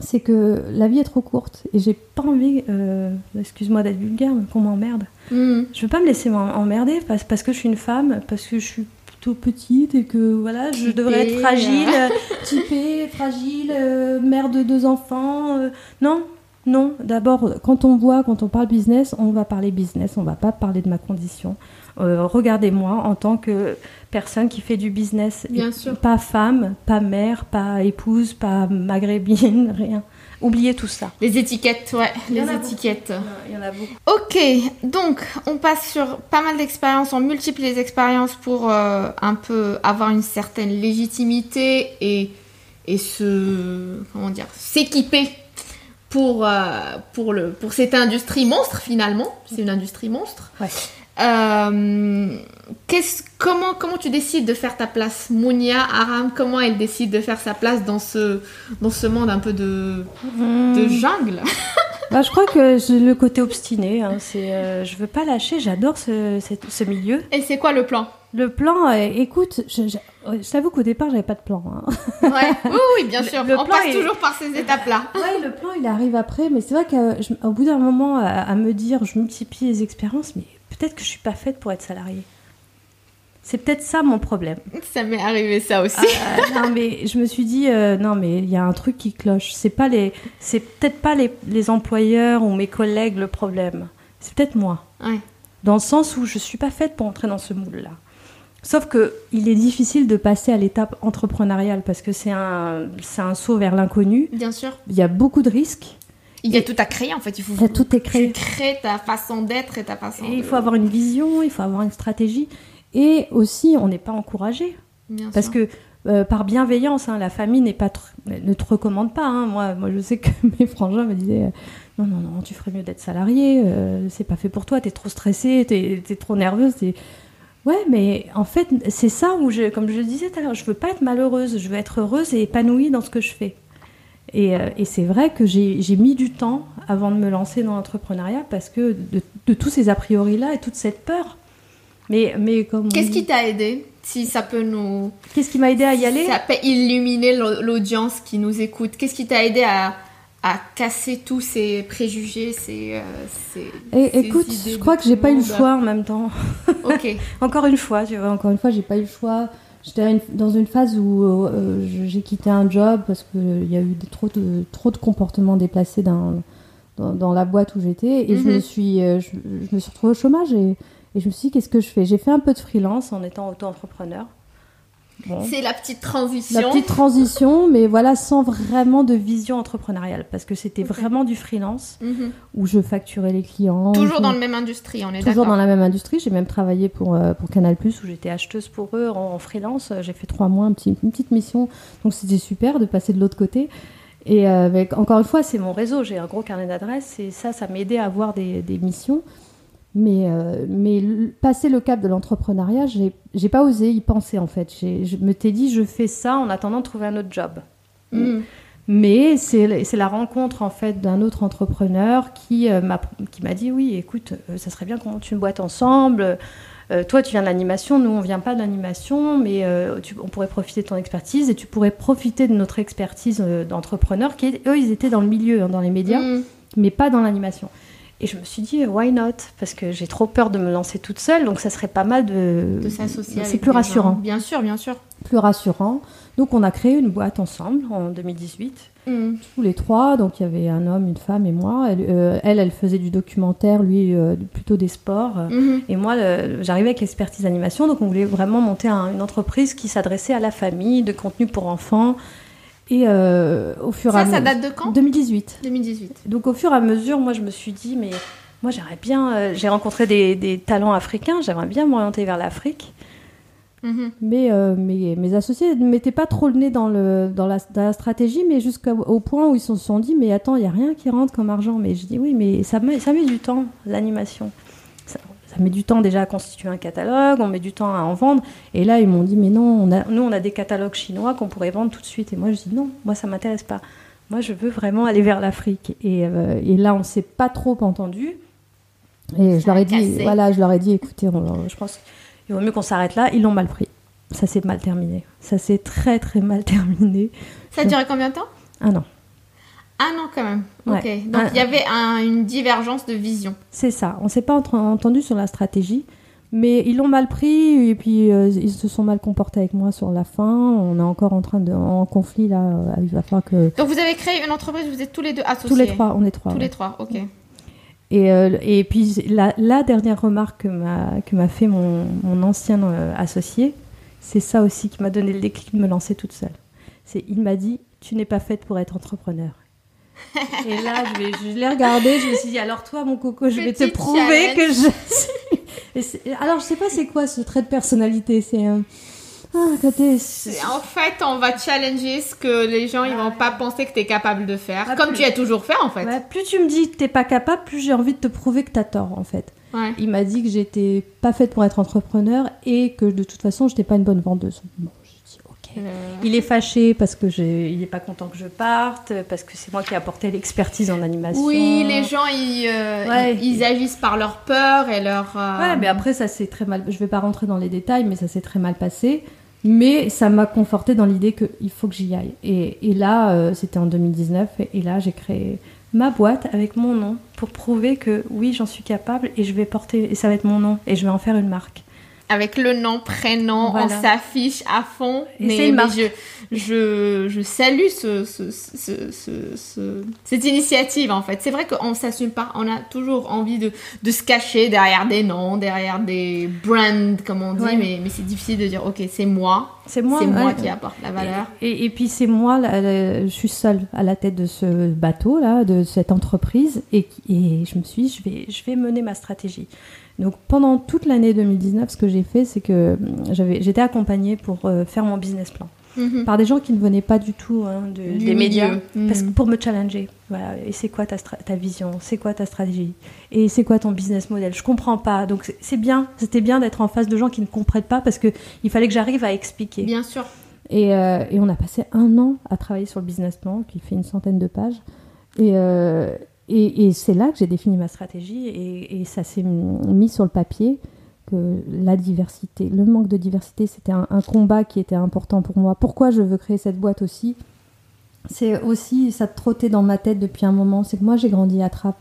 c'est que la vie est trop courte et j'ai pas envie, euh, excuse-moi d'être vulgaire, qu'on m'emmerde. Mhm. Je veux pas me laisser m'en- emmerder parce, parce que je suis une femme, parce que je suis plutôt petite et que voilà, je devrais être fragile, euh. euh, typée, fragile, euh, mère de deux enfants. euh, non, non. D'abord, quand on voit, quand on parle business, on va parler business, on va pas parler de ma condition. Euh, Regardez-moi en tant que personne qui fait du business. Bien sûr. Pas femme, pas mère, pas épouse, pas maghrébine, rien. Oubliez tout ça. Les étiquettes, ouais, les étiquettes. Il y en a beaucoup. Ok, donc on passe sur pas mal d'expériences, on multiplie les expériences pour euh, un peu avoir une certaine légitimité et, et se comment dire s'équiper pour, euh, pour, le, pour cette industrie monstre finalement. C'est une industrie monstre. Ouais. Euh, comment, comment tu décides de faire ta place? Mounia, Aram, comment elle décide de faire sa place dans ce, dans ce monde un peu de, de jungle? Bah, je crois que le côté obstiné. Hein, c'est, euh, je veux pas lâcher. J'adore ce, milieu. Et c'est quoi le plan? Le plan, euh, écoute, je, je, je t'avoue qu'au départ, j'avais pas de plan. hein. Ouais. Oui, oui, bien sûr. Le on plan passe est- toujours par ces étapes-là. Ouais, le plan, il arrive après, mais c'est vrai qu'au bout d'un moment, à, à me dire, je multiplie les expériences, mais peut-être que je suis pas faite pour être salariée. C'est peut-être ça mon problème. Ça m'est arrivé ça aussi. Ah, non, mais je me suis dit, euh, non, mais il y a un truc qui cloche. C'est pas les, c'est peut-être pas les, les employeurs ou mes collègues le problème. C'est peut-être moi. Ouais. Dans le sens où je suis pas faite pour entrer dans ce moule-là. Sauf que il est difficile de passer à l'étape entrepreneuriale parce que c'est un, c'est un saut vers l'inconnu. Bien sûr. Il y a beaucoup de risques. Il y a tout à créer en fait. Il faut Il y a tout est tu crées ta façon d'être et ta façon. Et il faut avoir une vision, il faut avoir une stratégie. Et aussi, on n'est pas encouragé. Bien Parce sûr. que euh, par bienveillance, hein, la famille n'est pas tr- ne te recommande pas. hein. Moi, moi, je sais que mes frangins me disaient euh, non, non, non, tu ferais mieux d'être salarié. euh, c'est pas fait pour toi. T'es trop stressée, t'es es trop nerveuse. Ouais, mais en fait, c'est ça où, je, comme je le disais tout à l'heure, je veux pas être malheureuse. Je veux être heureuse et épanouie dans ce que je fais. Et, euh, et c'est vrai que j'ai mis du temps avant de me lancer dans l'entrepreneuriat parce que de, de tous ces a priori-là et toute cette peur. Mais, mais comme Qu'est-ce qui t'a aidé Si ça peut nous. Qu'est-ce qui m'a aidé à y aller Ça peut illuminer l'au- l'audience qui nous écoute? Qu'est-ce qui t'a aidé à, à casser tous ces préjugés, ces. euh, ces- Et, ces écoute, je crois que j'ai pas eu le choix en même temps. Ok. Encore une fois, tu vois, encore une fois, j'ai pas eu le choix. J'étais dans une phase où euh, j'ai quitté un job parce qu'il y a eu des- trop, de, trop de comportements déplacés dans, dans, dans la boîte où j'étais. Et je, Mhm. me suis, euh, je, je me suis retrouvée au chômage et, et je me suis dit, qu'est-ce que je fais? J'ai fait un peu de freelance en étant auto-entrepreneur. Bon. C'est la petite transition. La petite transition, mais voilà, sans vraiment de vision entrepreneuriale, parce que c'était vraiment du freelance Mhm. où je facturais les clients. Toujours je- dans le même industrie, on est Toujours dans la même industrie. J'ai même travaillé pour, euh, pour Canal où j'étais acheteuse pour eux en, en freelance. J'ai fait trois mois, un petit, une petite mission. Donc c'était super de passer de l'autre côté. Et euh, avec, encore une fois, c'est mon réseau. J'ai un gros carnet d'adresses et ça, ça m'aidait à avoir des, des missions. Mais, euh, mais passer le cap de l'entrepreneuriat, j'ai j'ai pas osé y penser en fait. Je me t'ai dit, je fais ça en attendant de trouver un autre job. Mhm. Mais c'est c'est la rencontre en fait d'un autre entrepreneur qui euh, m'a qui m'a dit oui, écoute, euh, ça serait bien qu'on monte une boîte ensemble. euh, toi, tu viens de l'animation, nous, on vient pas de l'animation, mais tu- on pourrait profiter de ton expertise et tu pourrais profiter de notre expertise d'entrepreneur, qui eux, ils étaient dans le milieu, hein, dans les médias, Mm. mais pas dans l'animation. Et je me suis dit, why not? Parce que j'ai trop peur de me lancer toute seule, donc ça serait pas mal de. De s'associer C'est plus rassurant. gens. Bien sûr, bien sûr. Plus rassurant. Donc on a créé une boîte ensemble en 2018. Mm. tous les trois. Donc il y avait un homme, une femme et moi. Elle, euh, elle, elle faisait du documentaire, lui euh, plutôt des sports. Mhm. Et moi, j'arrivais avec l'expertise animation, donc on voulait vraiment monter un- une entreprise qui s'adressait à la famille, de contenu pour enfants. Et euh, au fur et à Ça, ça mesure. date de quand? 2018. 2018. Donc au fur et à mesure, moi, je me suis dit, mais moi, j'aimerais bien. euh, j'ai rencontré des, des talents africains, j'aimerais bien m'orienter vers l'Afrique. Mhm. Mais euh, mes, mes associés ne mettaient pas trop le nez dans, le, dans, la, dans la stratégie, mais jusqu'au au point où ils se sont dit Mais attends, il n'y a rien qui rentre comme argent. Mais je dis Oui, mais ça met, ça met du temps, l'animation. Ça, met du temps déjà à constituer un catalogue, on met du temps à en vendre. Et là, ils m'ont dit Mais non, on a, nous, on a des catalogues chinois qu'on pourrait vendre tout de suite. Et moi, je dis Non, moi, ça m'intéresse pas. Moi, je veux vraiment aller vers l'Afrique. Et, euh, et là, on ne s'est pas trop entendu. Et je leur ai dit, cassé. voilà, je leur ai dit, écoutez, on- je pense il vaut mieux qu'on s'arrête là. Ils l'ont mal pris. Ça s'est mal terminé. Ça s'est très très mal terminé. Ça a duré combien de temps? Ah non, Un an quand même. Ouais. Ok. Donc Un- il y avait un- une divergence de vision. c'est ça. On s'est pas entendu sur la stratégie, mais ils l'ont mal pris et puis euh, ils se sont mal comportés avec moi sur la fin. On est encore en train de en conflit là. euh, Il va falloir que Donc vous avez créé une entreprise, vous êtes tous les deux associés. tous les trois, on est trois. Tous ouais. les trois, ok. Et, euh, et puis la, la dernière remarque que m'a que m'a fait mon, mon ancien euh, associé, c'est ça aussi qui m'a donné le déclic de me lancer toute seule. C'est il m'a dit tu n'es pas faite pour être entrepreneur. Et là je, vais- je l'ai regardé, je me suis dit alors toi mon coco je vais te prouver challenge. que je suis. Alors je sais pas c'est quoi ce trait de personnalité, c'est un ah côté C'est- En fait, on va challenger ce que les gens ils vont pas penser que tu es capable de faire. Ah, comme plus- tu as toujours fait en fait. Ouais, plus tu me dis que t'es pas capable, plus j'ai envie de te prouver que t'as tort en fait. Ouais. Il m'a dit que j'étais pas faite pour être entrepreneur et que de toute façon, j'étais pas une bonne vendeuse. Bon, je dis ok. Euh, Il est fâché parce que j'ai, il est pas content que je parte, parce que c'est moi qui ai apporté l'expertise en animation. Oui, les gens ils, euh, Ouais. ils, ils agissent par leur peur et leur. euh, Ouais, mais après ça s'est très mal. Je vais pas rentrer dans les détails, mais ça s'est très mal passé. Mais ça m'a conforté dans l'idée qu'il faut que j'y aille. Et, et là, euh, c'était en 2019, et, et là, j'ai créé ma boîte avec mon nom pour prouver que oui, j'en suis capable et je vais porter, et ça va être mon nom, et je vais en faire une marque. Avec le nom, prénom, Voilà. on s'affiche à fond. Et mais je, je, je salue ce, ce, ce, ce- ce- cette initiative en fait. C'est vrai qu'on ne s'assume pas. On a toujours envie de, de se cacher derrière des noms, derrière des brands, comme on dit. Ouais. Mais, mais c'est difficile de dire ok, c'est moi. C'est moi, moi ouais. qui apporte la valeur. Et, et puis c'est moi, je suis seule à la tête de ce bateau là, de cette entreprise, et, et je me suis, dit, je vais, je vais mener ma stratégie. Donc pendant toute l'année 2019, ce que j'ai fait, c'est que j'avais, j'étais accompagnée pour euh, faire mon business plan Mhm. par des gens qui ne venaient pas du tout hein, de- Du des médias, milieu. parce que Mhm. pour me challenger. Voilà. Et c'est quoi ta, ta vision? C'est quoi ta stratégie? Et c'est quoi ton business model? Je comprends pas. Donc c'est, c'est bien. C'était bien d'être en face de gens qui ne comprennent pas parce que il fallait que j'arrive à expliquer. Bien sûr. Et, euh, et on a passé un an à travailler sur le business plan, qui fait une centaine de pages. Et, euh, et, c'est là que j'ai défini ma stratégie et, ça s'est mis sur le papier que la diversité, le manque de diversité, c'était un, combat qui était important pour moi. Pourquoi je veux créer cette boîte aussi? C'est aussi, ça trottait dans ma tête depuis un moment, c'est que moi j'ai grandi à Trappes,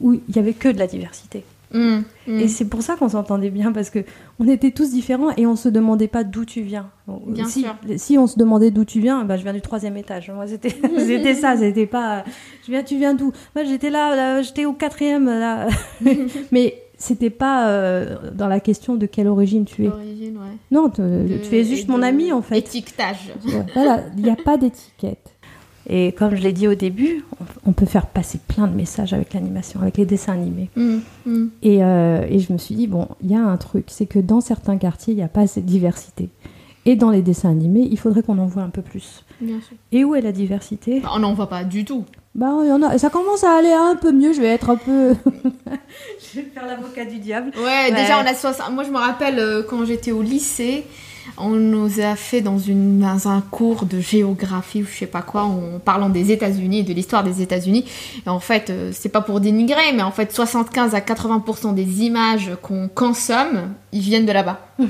où il y avait Que de la diversité. Mhm. Mhm. et c'est pour ça qu'on s'entendait bien parce que on était tous différents et on se demandait pas d'où tu viens. Bien si, sûr. si on se demandait d'où tu viens, bah, je viens du troisième étage. Moi c'était c'était ça, c'était pas. Je viens, tu viens d'où? Moi j'étais là, là, j'étais au quatrième là, mais c'était pas euh, dans la question de quelle origine tu es. Ouais. Non, te- De- tu es juste mon ami en fait. Étiquetage. Voilà, il n'y a pas d'étiquette. Et comme je l'ai dit au début, On peut faire passer plein de messages avec l'animation, avec les dessins animés. Mhm. Mhm. Et, euh, et je me suis dit, bon, il y a un truc, c'est que dans certains quartiers, il n'y a pas assez de diversité. Et dans les dessins animés, il faudrait qu'on en voit un peu plus. Bien sûr. Et où est la diversité? Bah, on n'en voit pas du tout. Bah, y en a. Ça commence à aller un peu mieux. Je vais être un peu. je vais faire l'avocat du diable. Ouais, déjà on a 60. Moi je me rappelle euh, quand j'étais au lycée, on nous a fait dans, une, dans un cours de géographie ou je sais pas quoi, en parlant des États-Unis et de l'histoire des États-Unis. Et en fait, euh, c'est pas pour dénigrer, mais en fait 75 à 80% des images qu'on consomme, ils viennent de là-bas.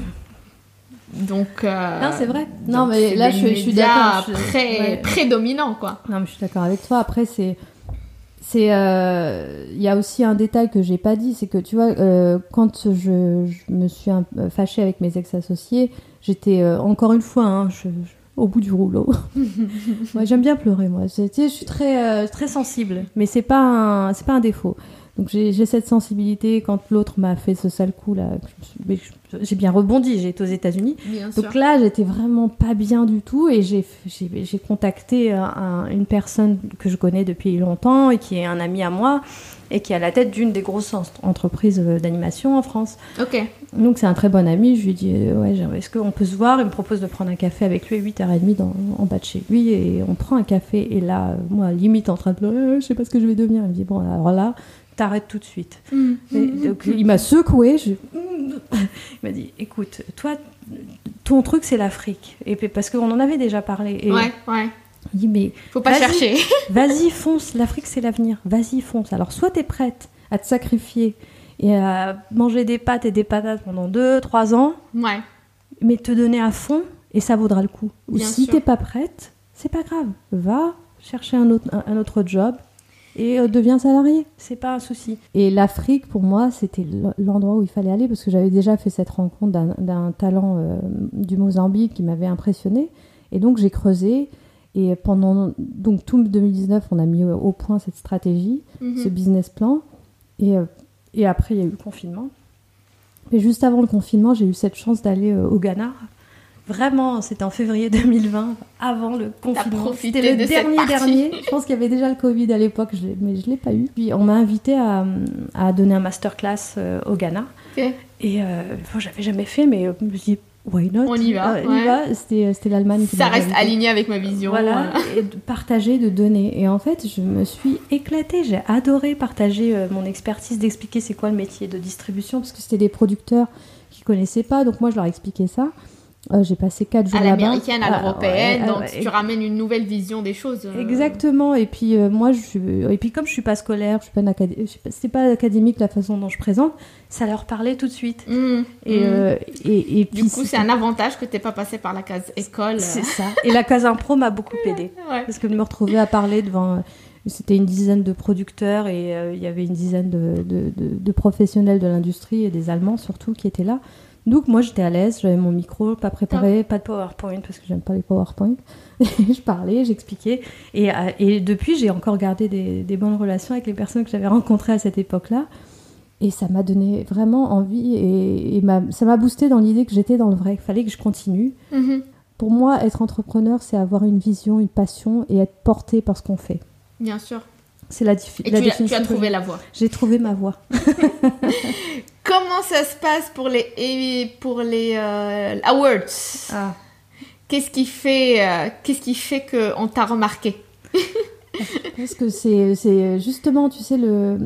Donc, euh, Non, c'est vrai. Non, mais là, je, je suis d'accord. ouais. prédominant, quoi. Non, mais je suis d'accord avec toi. Après, c'est. C'est, euh, il y a aussi un détail que j'ai pas dit, c'est que tu vois, euh, quand je, je me suis un- euh, fâchée avec mes ex-associés, j'étais euh, encore une fois hein, je- je- au bout du rouleau. moi, j'aime bien pleurer, moi. C'est- tu sais, je suis très, euh, Très sensible. mais c'est pas c'est pas un défaut. Donc j'ai cette sensibilité quand l'autre m'a fait ce sale coup là. J'ai bien rebondi, j'ai été aux États-Unis. Bien sûr. Donc là, j'étais vraiment pas bien du tout et j'ai contacté un- un- une personne que je connais depuis longtemps et qui est un ami à moi et qui est à la tête d'une des grosses en- entreprises euh, d'animation en France. Ok. Donc c'est un très bon ami. Je lui dis euh, ouais, est-ce qu'on peut se voir? Il me propose de prendre un café avec lui à 8h30 dans, en bas de chez lui et on prend un café et là, euh, moi limite en train de pleurer, Euh, je sais pas ce que je vais devenir. Il me dit bon alors là, t'arrêtes tout de suite. Et donc, il m'a secoué. Je... Il m'a dit écoute, toi, ton truc c'est l'Afrique. Et parce qu'on en avait déjà parlé. Et Ouais, ouais. il dit mais Faut pas Vas-y. chercher. vas-y fonce, l'Afrique c'est l'avenir. Vas-y fonce. Alors soit t'es prête à te sacrifier et à manger des pâtes et des patates pendant 2-3 ans, Ouais. mais te donner à fond et ça vaudra le coup. Ou Bien si t'es pas prête, c'est pas grave. Va chercher un autre, un, un autre job et euh, deviens salarié. C'est pas un souci. Et l'Afrique, pour moi, c'était l'endroit où il fallait aller parce que j'avais déjà fait cette rencontre d'un- talent euh, du Mozambique qui m'avait impressionné. Et donc j'ai creusé. Et pendant donc tout 2019, on a mis au, au point cette stratégie, Mhm. ce business plan. Et, euh, et après, il y a eu le confinement. Mais juste avant le confinement, j'ai eu cette chance d'aller euh, au Ghana. Vraiment, c'était en février 2020, avant le confinement. C'était le de dernier dernier. Je pense qu'il y avait déjà le Covid à l'époque, mais je l'ai pas eu. Puis on m'a invité à, à donner un masterclass euh, au Ghana. Ok. Et euh, bon, j'avais jamais fait, mais euh, je me suis dit, why not? On y va, Ah, ouais. va. C'était l'Allemagne Ça reste invité. aligné avec ma vision. Voilà, et de partager, de donner. Et en fait, je me suis éclatée. J'ai adoré partager mon expertise, d'expliquer c'est quoi le métier de distribution, parce que c'était des producteurs qui connaissaient pas. Donc moi, je leur expliquais ça. Euh, j'ai passé quatre jours À l'américaine, à Ah, l'européenne, ouais, donc ouais, tu ramènes une nouvelle vision des choses. euh. Exactement. Et puis euh, moi, je suis... et puis comme je suis pas scolaire, je suis pas une je suis pas- c'est pas académique la façon dont je présente, ça leur parlait tout de suite. Et, mhm. euh, et, et puis Du coup, c'est un avantage que t'aies pas passé par la case école. c'est ça. Et la case impro m'a beaucoup. Ouais. Parce que de me retrouver à parler devant. C'était une dizaine de producteurs et il y avait une dizaine de, de- de- de professionnels de l'industrie et des Allemands surtout qui étaient là. Donc moi j'étais à l'aise, j'avais mon micro, pas préparé, pas de PowerPoint parce que j'aime pas les PowerPoint. je parlais, j'expliquais. Et, euh, et depuis j'ai encore gardé des, des bonnes relations avec les personnes que j'avais rencontrées à cette époque-là. Et ça m'a donné vraiment envie et, ça m'a boosté dans l'idée que j'étais dans le vrai, qu'il fallait que je continue. Mhm. Pour moi, être entrepreneur, c'est avoir une vision, une passion et être porté par ce qu'on fait. Bien sûr. C'est la, la tu, as, tu as trouvé la voie. J'ai trouvé ma voie. Comment ça se passe pour les, pour les euh, awards? Ah. Qu'est-ce qui fait, euh, qu'est-ce qui fait qu'on t'a remarqué? Parce que c'est c'est justement, tu sais, le.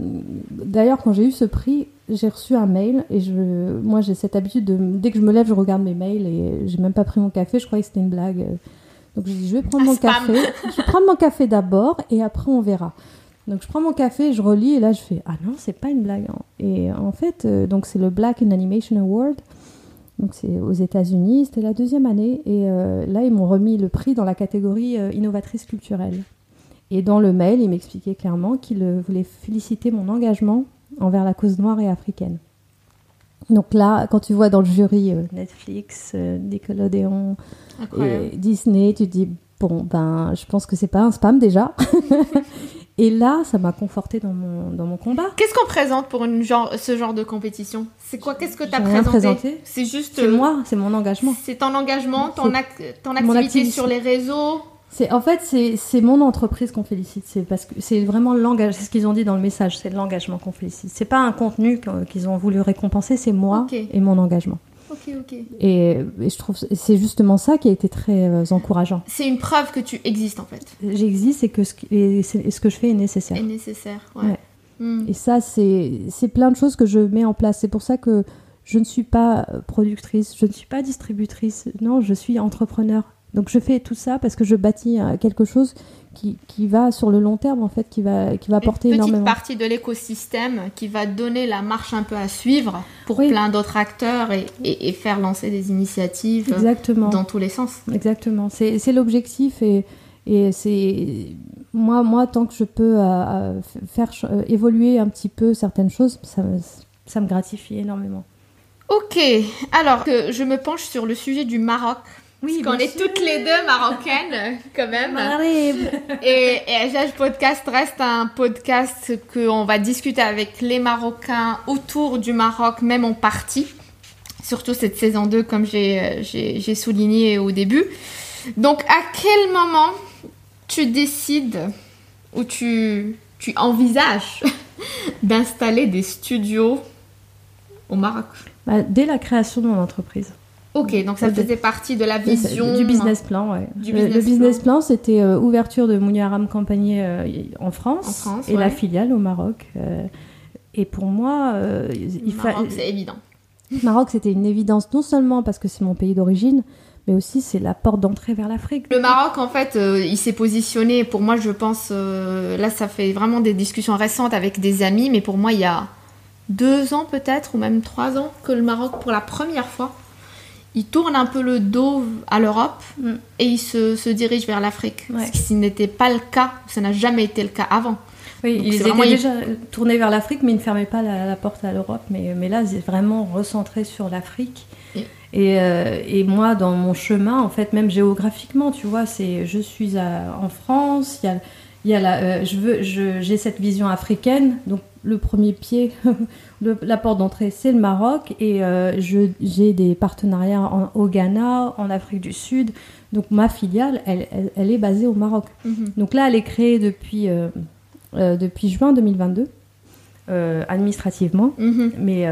D'ailleurs, quand j'ai eu ce prix, j'ai reçu un mail et je, moi, j'ai cette habitude de. Dès que je me lève, je regarde mes mails et j'ai même pas pris mon café. Je croyais que c'était une blague. Donc j'ai dit, je vais prendre mon spam. café. Je vais prendre mon café d'abord et après on verra. Donc je prends mon café, je relis et là je fais ah non c'est pas une blague. hein. Et en fait euh, donc c'est le Black in Animation Award. Donc c'est aux États-Unis, c'était la deuxième année et euh, là ils m'ont remis le prix dans la catégorie euh, innovatrice culturelle. Et dans le mail, il m'expliquait clairement qu'il euh, voulait féliciter mon engagement envers la cause noire et africaine. Donc là, quand tu vois dans le jury Netflix, Nickelodeon et Disney, tu te dis bon ben, je pense que c'est pas un spam déjà. et là, ça m'a conforté dans mon dans mon combat. Qu'est-ce qu'on présente pour une genre, ce genre de compétition? C'est quoi? Qu'est-ce que tu as présenté? présenté. C'est juste. C'est euh, moi, c'est mon engagement. C'est ton engagement, ton, ac- ton Mon activité sur les réseaux? C'est en fait c'est mon entreprise qu'on félicite. C'est parce que c'est vraiment l'engagement. C'est ce qu'ils ont dit dans le message. C'est l'engagement qu'on félicite. C'est pas un contenu qu'- qu'ils ont voulu récompenser. C'est moi et mon engagement. Ok, ok. Et, et je trouve c'est justement ça qui a été très euh, encourageant. C'est une preuve que tu existes en fait. J'existe et que ce, et que je fais est nécessaire. est nécessaire. Ouais. Ouais. Hmm. Et ça, c'est plein de choses que je mets en place. C'est pour ça que je ne suis pas productrice, je ne suis pas distributrice. Non, je suis entrepreneur. Donc je fais tout ça parce que je bâtis euh, quelque chose qui, qui va sur le long terme, en fait, qui va, qui va apporter une petite énormément. partie de l'écosystème qui va donner la marche un peu à suivre pour Oui. plein d'autres acteurs et, et- et faire lancer des initiatives Exactement. dans tous les sens. Exactement. C'est l'objectif et, et c'est moi, moi, tant que je peux euh, euh, faire euh, évoluer un petit peu certaines choses, ça me, ça me gratifie énormément. Ok, alors que je me penche sur le sujet du Maroc. Oui, Parce qu'on est sûr. toutes les deux marocaines, quand même. Arrive. Et, et HH Podcast reste un podcast que on va discuter avec les Marocains autour du Maroc, même en partie. Surtout cette saison 2, comme j'ai euh, j'ai- j'ai souligné au début. Donc, à quel moment tu décides ou tu, tu envisages d'installer des studios au Maroc? Bah, dès la création de mon entreprise. Ok, donc ça faisait partie de la vision. Du business plan, ouais. Du le, le business plan, c'était euh, ouverture de Mounia Aram Compagnie euh, en France, En France, et la filiale au Maroc. euh, et pour moi, euh, il fa- Maroc, c'est évident. Maroc, c'était une évidence, non seulement parce que c'est mon pays d'origine, mais aussi c'est la porte d'entrée vers l'Afrique. Le Maroc, en fait, euh, il s'est positionné, pour moi, je pense, euh, là, ça fait vraiment des discussions récentes avec des amis, mais pour moi, il y a deux ans peut-être, ou même trois ans, que le Maroc, pour la première fois, il tourne un peu le dos à l'Europe Mm. et il se, se dirige vers l'Afrique. Ouais. Ce qui n'était pas le cas, ça n'a jamais été le cas avant. Oui, Donc, ils étaient vraiment- déjà tournés vers l'Afrique, mais ils ne fermaient pas la, la porte à l'Europe. Mais, mais là, c'est vraiment recentré sur l'Afrique. Et- Et, euh, et moi, dans mon chemin, en fait, même géographiquement, tu vois, c'est, je suis à- en France, il y a, il y a la, euh, je veux, je- j'ai cette vision africaine. Donc, le premier pied, le- la porte d'entrée, c'est le Maroc. Et euh, j'ai des partenariats en- au Ghana, en Afrique du Sud. Donc, ma filiale, elle, elle- elle est basée au Maroc. Donc là, elle est créée depuis, euh, euh, depuis juin 2022, euh, administrativement. Mhm. Mais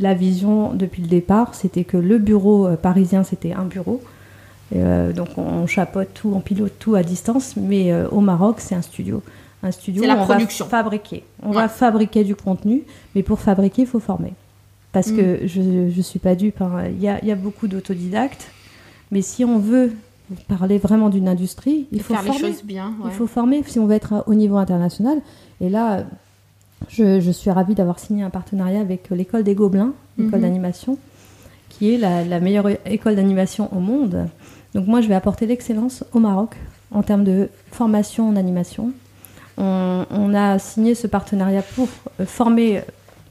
la vision depuis le départ, c'était que le bureau parisien, c'était un bureau. Euh, donc on chapeaute tout, on pilote tout à distance. Mais euh, au Maroc, c'est un studio. Un studio C'est la où on production. va fabriquer. On Ouais. va fabriquer du contenu, mais pour fabriquer, il faut former. Parce Mm. que je ne suis pas dupe. hein. Il y, a, y a beaucoup d'autodidactes. Mais si on veut parler vraiment d'une industrie, il faut faire former. les choses bien. Il faut former si on veut être au niveau international. Et là, je, je suis ravie d'avoir signé un partenariat avec l'école des Gobelins, l'école Mhm. d'animation, qui est la, la meilleure école d'animation au monde. Donc moi, je vais apporter l'excellence au Maroc en termes de formation en animation. On, a signé ce partenariat pour euh, former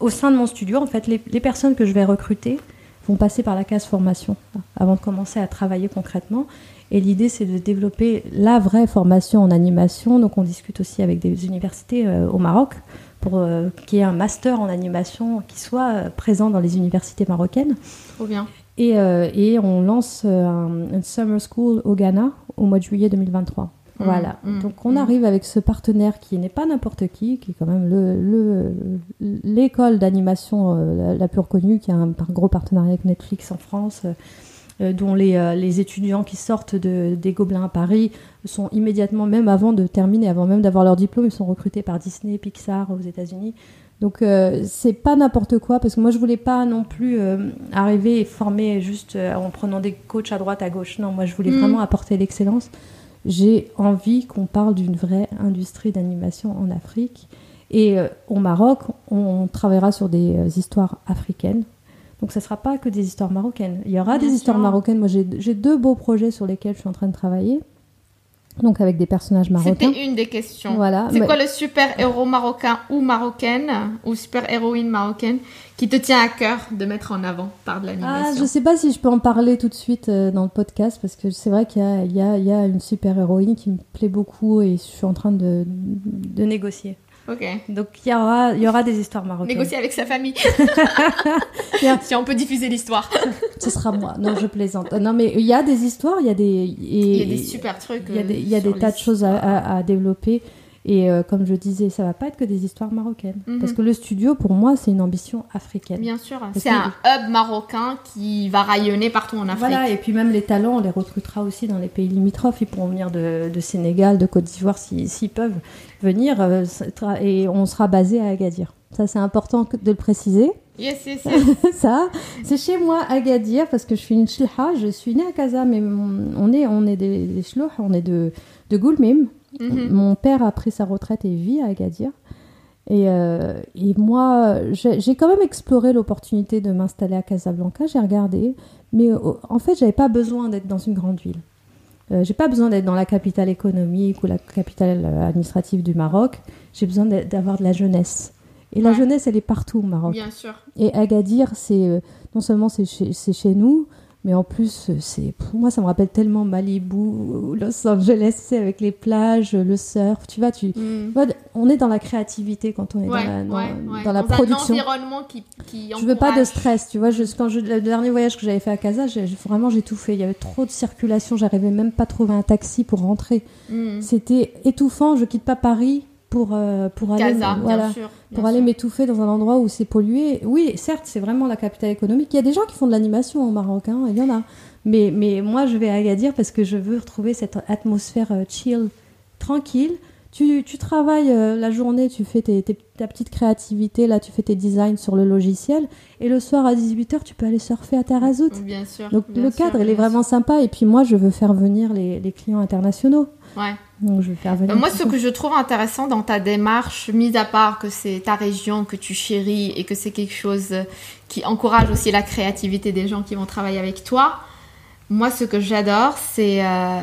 au sein de mon studio. En fait, les, personnes que je vais recruter vont passer par la case formation avant de commencer à travailler concrètement. Et l'idée, c'est de développer la vraie formation en animation. Donc, on discute aussi avec des universités euh, au Maroc pour euh, qu'il y ait un master en animation qui soit euh, présent dans les universités marocaines. Trop bien. Et, euh, et on lance euh, un, un summer school au Ghana au mois de juillet 2023. Mm, Voilà. mm, Donc on mm. arrive avec ce partenaire qui n'est pas n'importe qui, qui est quand même le- le- l'école d'animation euh, la, la plus reconnue, qui a un, gros partenariat avec Netflix en France, euh, dont les, euh, les étudiants qui sortent de, des Gobelins à Paris sont immédiatement, même avant de terminer, avant même d'avoir leur diplôme, ils sont recrutés par Disney, Pixar aux États-Unis. Donc euh, c'est pas n'importe quoi parce que moi je voulais pas non plus euh, arriver et former juste euh, en prenant des coachs à droite à gauche. Non, moi je voulais Mhm. vraiment apporter l'excellence. J'ai envie qu'on parle d'une vraie industrie d'animation en Afrique et euh, au Maroc, on, on travaillera sur des euh, histoires africaines. Donc ça sera pas que des histoires marocaines. Il y aura Bien des histoires marocaines. Moi j'ai deux beaux projets sur lesquels je suis en train de travailler. Donc avec des personnages marocains. C'était une des questions. Voilà. C'est Mais- quoi le super-héros marocain ou marocaine ou super-héroïne marocaine qui te tient à cœur de mettre en avant par de Ah, l'animation je sais pas si je peux en parler tout de suite euh, dans le podcast parce que c'est vrai qu'il y a, y, y une super héroïne qui me plaît beaucoup et je suis en train de, de négocier. Ok. Donc il y aura, il y aura des histoires marocaines. Négocier avec sa famille. Si on peut diffuser l'histoire. Ce sera moi. Non, je plaisante. Non, mais il y a des histoires, il y a des. et- Il y a des super trucs. Il y a des, euh, il y a sur des tas de choses à, à- à développer. Et euh, comme je disais, ça va pas être que des histoires marocaines. Mhm. Parce que le studio, pour moi, c'est une ambition africaine. Bien sûr. C'est que- un hub marocain qui va rayonner partout en Afrique. Voilà, et puis même les talents, on les recrutera aussi dans les pays limitrophes. Ils pourront venir de, de Sénégal, de Côte d'Ivoire s'ils peuvent venir. euh, et on sera basé à Agadir. Ça, c'est important de le préciser. Yes, yes, yes. ça, c'est chez moi Agadir parce que je suis une chilha. Je suis née à Casa, mais on est, on est des, des on est de, de Goulmim. Mhm. Mon père a pris sa retraite et vit à Agadir. Et, euh, et moi, j'ai quand même exploré l'opportunité de m'installer à Casablanca. J'ai regardé, mais euh, en fait, j'avais pas besoin d'être dans une grande ville. Euh, j'ai pas besoin d'être dans la capitale économique ou la capitale euh, administrative du Maroc. J'ai besoin d'avoir de la jeunesse. Et la jeunesse, elle est partout au Maroc. Bien sûr. Et Agadir, c'est euh, non seulement c'est chez, c'est chez nous, mais en plus, c'est pour moi, ça me rappelle tellement Malibu, Los Angeles, avec les plages, le surf. Tu vois, tu, Mm. on est dans la créativité quand on est Ouais, dans la, dans, ouais, ouais. dans la production. environnement qui, qui Je veux pas de stress, tu vois. Je, quand je, le dernier voyage que j'avais fait à Casa, j'ai, j'ai- vraiment j'ai tout fait. Il y avait trop de circulation, j'arrivais même pas à trouver un taxi pour rentrer. Mm. C'était étouffant. Je quitte pas Paris pour euh, pour aller Casa, voilà bien sûr. bien pour aller m'étouffer dans un endroit où c'est pollué. Oui, certes, c'est vraiment la capitale économique. Il y a des gens qui font de l'animation au Maroc, hein, il y en a. Mais, mais moi, je vais à Agadir parce que je veux retrouver cette atmosphère euh, chill, tranquille. Tu, tu travailles euh, la journée, tu fais tes, tes- ta petite créativité, là, tu fais tes designs sur le logiciel. Et le soir à 18h, tu peux aller surfer à Tarazout. Bien sûr. Donc bien le sûr, cadre, il est vraiment sympa. Et puis moi, je veux faire venir les, les clients internationaux. Ouais. Donc je veux faire venir. Euh, Moi, ce que je trouve intéressant dans ta démarche, mis à part que c'est ta région que tu chéris et que c'est quelque chose qui encourage aussi la créativité des gens qui vont travailler avec toi, moi, ce que j'adore, c'est euh,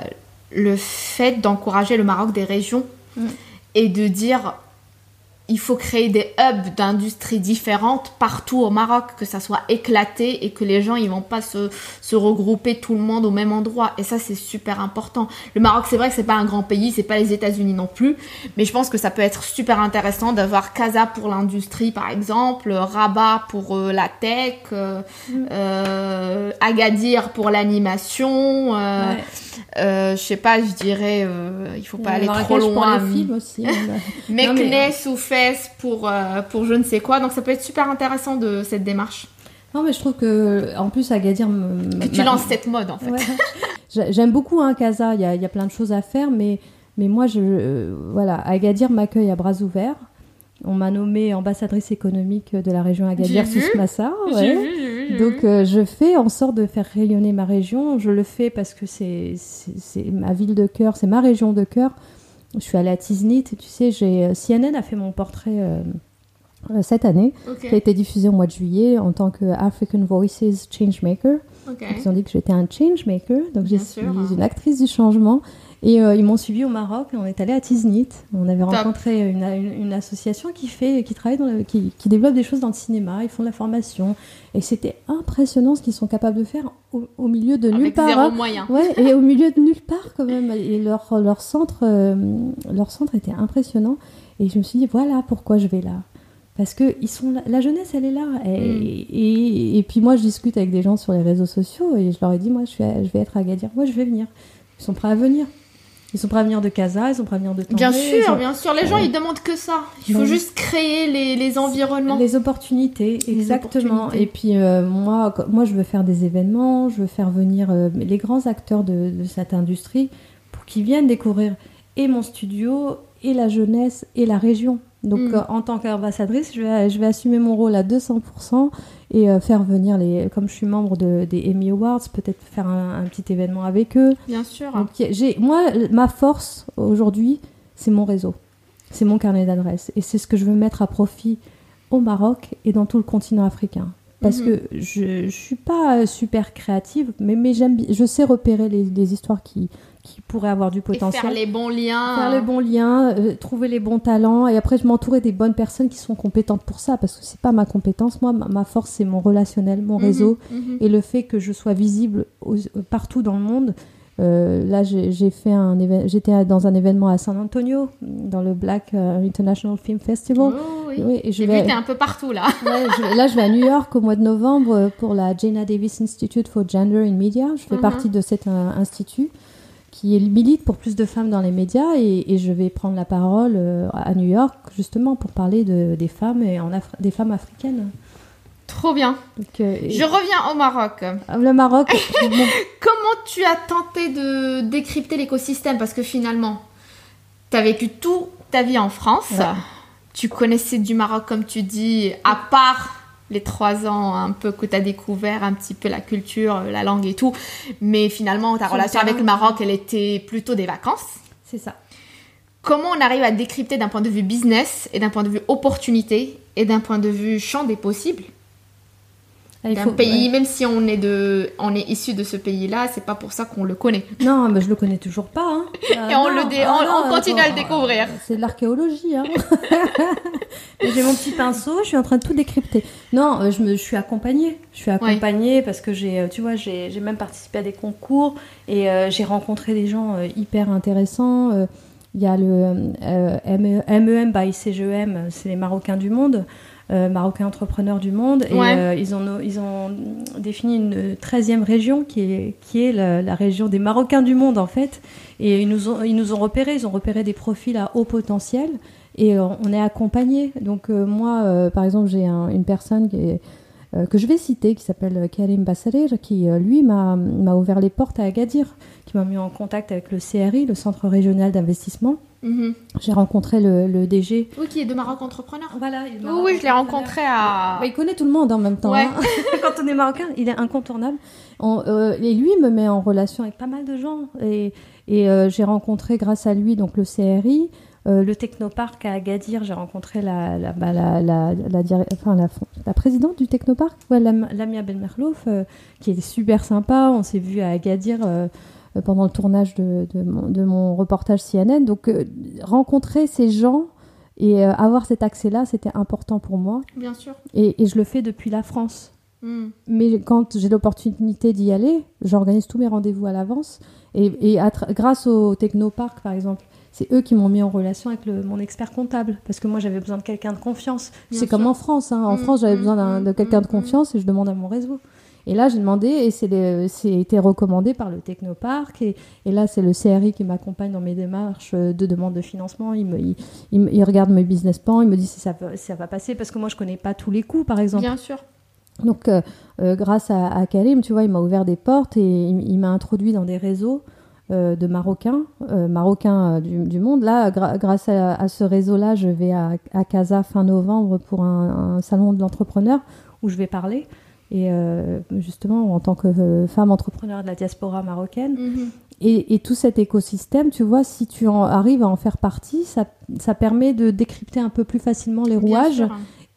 le fait d'encourager le Maroc des régions Mm. et de dire il faut créer des hubs d'industries différentes partout au Maroc, que ça soit éclaté et que les gens ils vont pas se, se regrouper tout le monde au même endroit. Et ça c'est super important. Le Maroc c'est vrai que c'est pas un grand pays, c'est pas les États-Unis non plus, mais je pense que ça peut être super intéressant d'avoir Casa pour l'industrie par exemple, Rabat pour euh, la tech, euh, Mm. euh, Agadir pour l'animation. Ouais. je sais pas, je dirais, il faut pas aller trop loin. films aussi. hein. Meknes ou Pour, euh, pour je ne sais quoi. Donc ça peut être super intéressant de cette démarche. Non, mais je trouve que, en plus, Agadir. Que tu lances cette mode en fait. Ouais. J'aime beaucoup hein, Casa, il y a, il y a plein de choses à faire, mais, mais moi, je, euh, voilà, Agadir m'accueille à bras ouverts. On m'a nommée ambassadrice économique de la région Agadir. Sousmassa. Ouais. Donc euh, je fais en sorte de faire rayonner ma région. Je le fais parce que c'est ma ville de cœur, c'est ma région de cœur. Je suis allée à Tiznit, et tu sais, j'ai euh, CNN a fait mon portrait euh, euh, cette année, qui a été diffusé au mois de juillet en tant que African Voices Changemaker. ok. Ils ont dit que j'étais un changemaker, donc je suis sûr. une actrice du changement. Et euh, ils m'ont suivi au Maroc, et on est allé à Tiznit. On avait rencontré une, une- une association qui fait, qui travaille dans le- qui, qui développe des choses dans le cinéma. Ils font de la formation, et c'était impressionnant ce qu'ils sont capables de faire au, au milieu de nulle Avec part. zéro hein. moyen. Ouais, et au milieu de nulle part quand même. Et leur, leur, centre, euh, leur centre était impressionnant. Et je me suis dit, voilà pourquoi je vais là. Parce que ils sont là- la jeunesse, elle est là. Et, Mm. et, et puis moi, je discute avec des gens sur les réseaux sociaux et je leur ai dit, moi, je vais, je vais être à Agadir. Moi, je vais venir. Ils sont prêts à venir. Ils sont prêts à venir de Casa, ils sont prêts à venir de Tanger, Bien sûr, sont- bien sûr. Les gens, ils demandent que ça. Il faut Donc, juste créer les, les environnements. Les opportunités, Les exactement. opportunités. Et puis euh, moi, moi, je veux faire des événements, je veux faire venir euh, les grands acteurs de, de cette industrie pour qu'ils viennent découvrir et mon studio, et la jeunesse, et la région. Donc Mm. euh, en tant qu'ambassadrice, je vais, je vais assumer mon rôle à 200% et euh, faire venir les, comme je suis membre de, des Emmy Awards, peut-être faire un, un petit événement avec eux. Bien sûr. Donc, j'ai, moi, ma force aujourd'hui, c'est mon réseau. C'est mon carnet d'adresses. Et c'est ce que je veux mettre à profit au Maroc et dans tout le continent africain. Parce Mhm. que je ne suis pas euh, super créative, mais, mais j'aime, je sais repérer les, les histoires qui, qui pourraient avoir du Et potentiel. faire les bons liens. Faire les bons liens, euh, trouver les bons talents, et après je m'entourer des bonnes personnes qui sont compétentes pour ça, parce que c'est pas ma compétence. Moi, ma, force, c'est mon relationnel, mon Mhm, réseau, mhm. et le fait que je sois visible aux- partout dans le monde. Euh, là, j'ai j'ai fait un éve- j'étais dans un événement à San Antonio, dans le Black euh, International Film Festival. Oh, oui. Oui, et je vu vais, un peu partout là. ouais, je- là, je vais à New York au mois de novembre pour la Jana Davis Institute for Gender in Media. Je fais Mhm. partie de cet institut qui milite pour plus de femmes dans les médias et, je vais prendre la parole à New York justement pour parler de, des femmes et en des femmes africaines. Trop bien. je reviens au Maroc. Le Maroc. Comment tu as tenté de décrypter l'écosystème? Parce que finalement, tu as vécu toute ta vie en France. Tu connaissais du Maroc, comme tu dis, à part les trois ans un peu que tu as découvert un petit peu la culture, la langue et tout. Mais finalement, ta relation avec le Maroc, elle était plutôt des vacances. C'est ça. Comment on arrive à décrypter d'un point de vue business et d'un point de vue opportunité et d'un point de vue champ des possibles d'un pays, même si on est de, on est issu de ce pays-là, c'est pas pour ça qu'on le connaît. Non, mais je le connais toujours pas. Hein. Et on, le ah on, continue à le découvrir. C'est de l'archéologie. Hein. j'ai mon petit pinceau, je suis en train de tout décrypter. Non, euh, je, me, je suis accompagnée. Je suis accompagnée parce que j'ai, euh, tu vois, j'ai même participé à des concours et euh, j'ai rencontré des gens hyper intéressants. Il y a le MEM by CGEM, c'est les Marocains du monde. Euh, marocains entrepreneurs du monde. Et euh, ils, ont, ils ont défini une 13e région qui est, qui est la, région des Marocains du monde, en fait. Et ils nous ont, ils nous ont repéré, ils ont repéré des profils à haut potentiel. Et euh, on est accompagné. Donc, moi, par exemple, j'ai une personne qui est que je vais citer, qui s'appelle Karim Bassaler, qui lui m'a ouvert les portes à Agadir, qui m'a mis en contact avec le CRI, le Centre régional d'investissement, Mhm. J'ai rencontré le, DG. Oui, qui est de Maroc Entrepreneur. Voilà. oui, je l'ai rencontré à. Bah, il connaît tout le monde en même temps. Hein. Quand on est marocain, il est incontournable. Euh, et lui me met en relation avec pas mal de gens. Et, et euh, j'ai rencontré, grâce à lui, donc le CRI. Euh, le Technoparc à Agadir, j'ai rencontré la, la, bah, la, la, enfin, la, présidente du Technoparc, Lamia Ben Merlouf, qui est super sympa. On s'est vu à Agadir euh, pendant le tournage de, de, mon, reportage CNN. Donc euh, rencontrer ces gens et euh, avoir cet accès-là, c'était important pour moi. Bien sûr. Et, et, je le fais depuis la France. Hmm. Mais quand j'ai l'opportunité d'y aller, j'organise tous mes rendez-vous à l'avance. Et, et grâce au Technopark, par exemple, c'est eux qui m'ont mis en relation avec le, mon expert comptable. Parce que moi, j'avais besoin de quelqu'un de confiance. C'est comme en France. Hein. En hmm, France, j'avais hmm, besoin de quelqu'un de confiance et je demande à mon réseau. Et là, j'ai demandé, et c'est été recommandé par le Technopark. Et, et là, c'est le CRI qui m'accompagne dans mes démarches euh, de demande de financement. Il, me, il, il, regarde mes business plans, il me dit si ça, ça va passer, parce que moi, je connais pas tous les coûts, par exemple. Bien sûr. Donc, euh, euh, grâce à, Karim, tu vois, il m'a ouvert des portes et il, m'a introduit dans des réseaux de Marocains, Marocains du, monde. Là, grâce à, ce réseau-là, je vais à, à Casa fin novembre pour un, un salon de l'entrepreneur où je vais parler. Et euh, justement, en tant que euh, femme entrepreneur de la diaspora marocaine, mhm. et, tout cet écosystème, tu vois, si tu en, arrives à en faire partie, ça, ça permet de décrypter un peu plus facilement les rouages.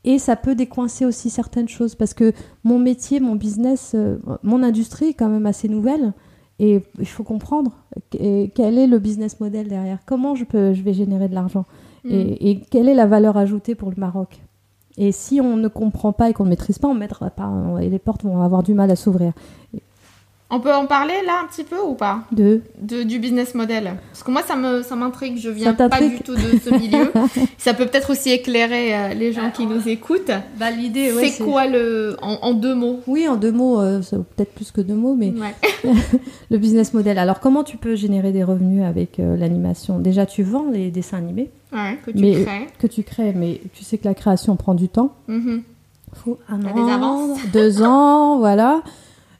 Et ça peut décoincer aussi certaines choses parce que mon métier, mon business, euh, mon industrie est quand même assez nouvelle. Et il faut comprendre quel est le business model derrière? Comment je, peux, je vais générer de l'argent? Et, et, quelle est la valeur ajoutée pour le Maroc? Et si on ne comprend pas et qu'on ne maîtrise pas, on mettra pas, et les portes vont avoir du mal à s'ouvrir. On peut en parler là un petit peu ou pas? De... Du business model. Parce que moi, ça me ça m'intrigue. Je viens pas du tout de ce milieu. ça peut peut-être aussi éclairer euh, les gens qui nous écoutent. Bah, l'idée, c'est quoi le en, deux mots? Oui, en deux mots, euh, peut-être plus que deux mots, mais le business model. Alors, comment tu peux générer des revenus avec euh, l'animation? Déjà, tu vends les dessins animés. que tu crées. Que tu crées, mais tu sais que la création prend du temps. Il mm-hmm. faut un an, deux ans, voilà.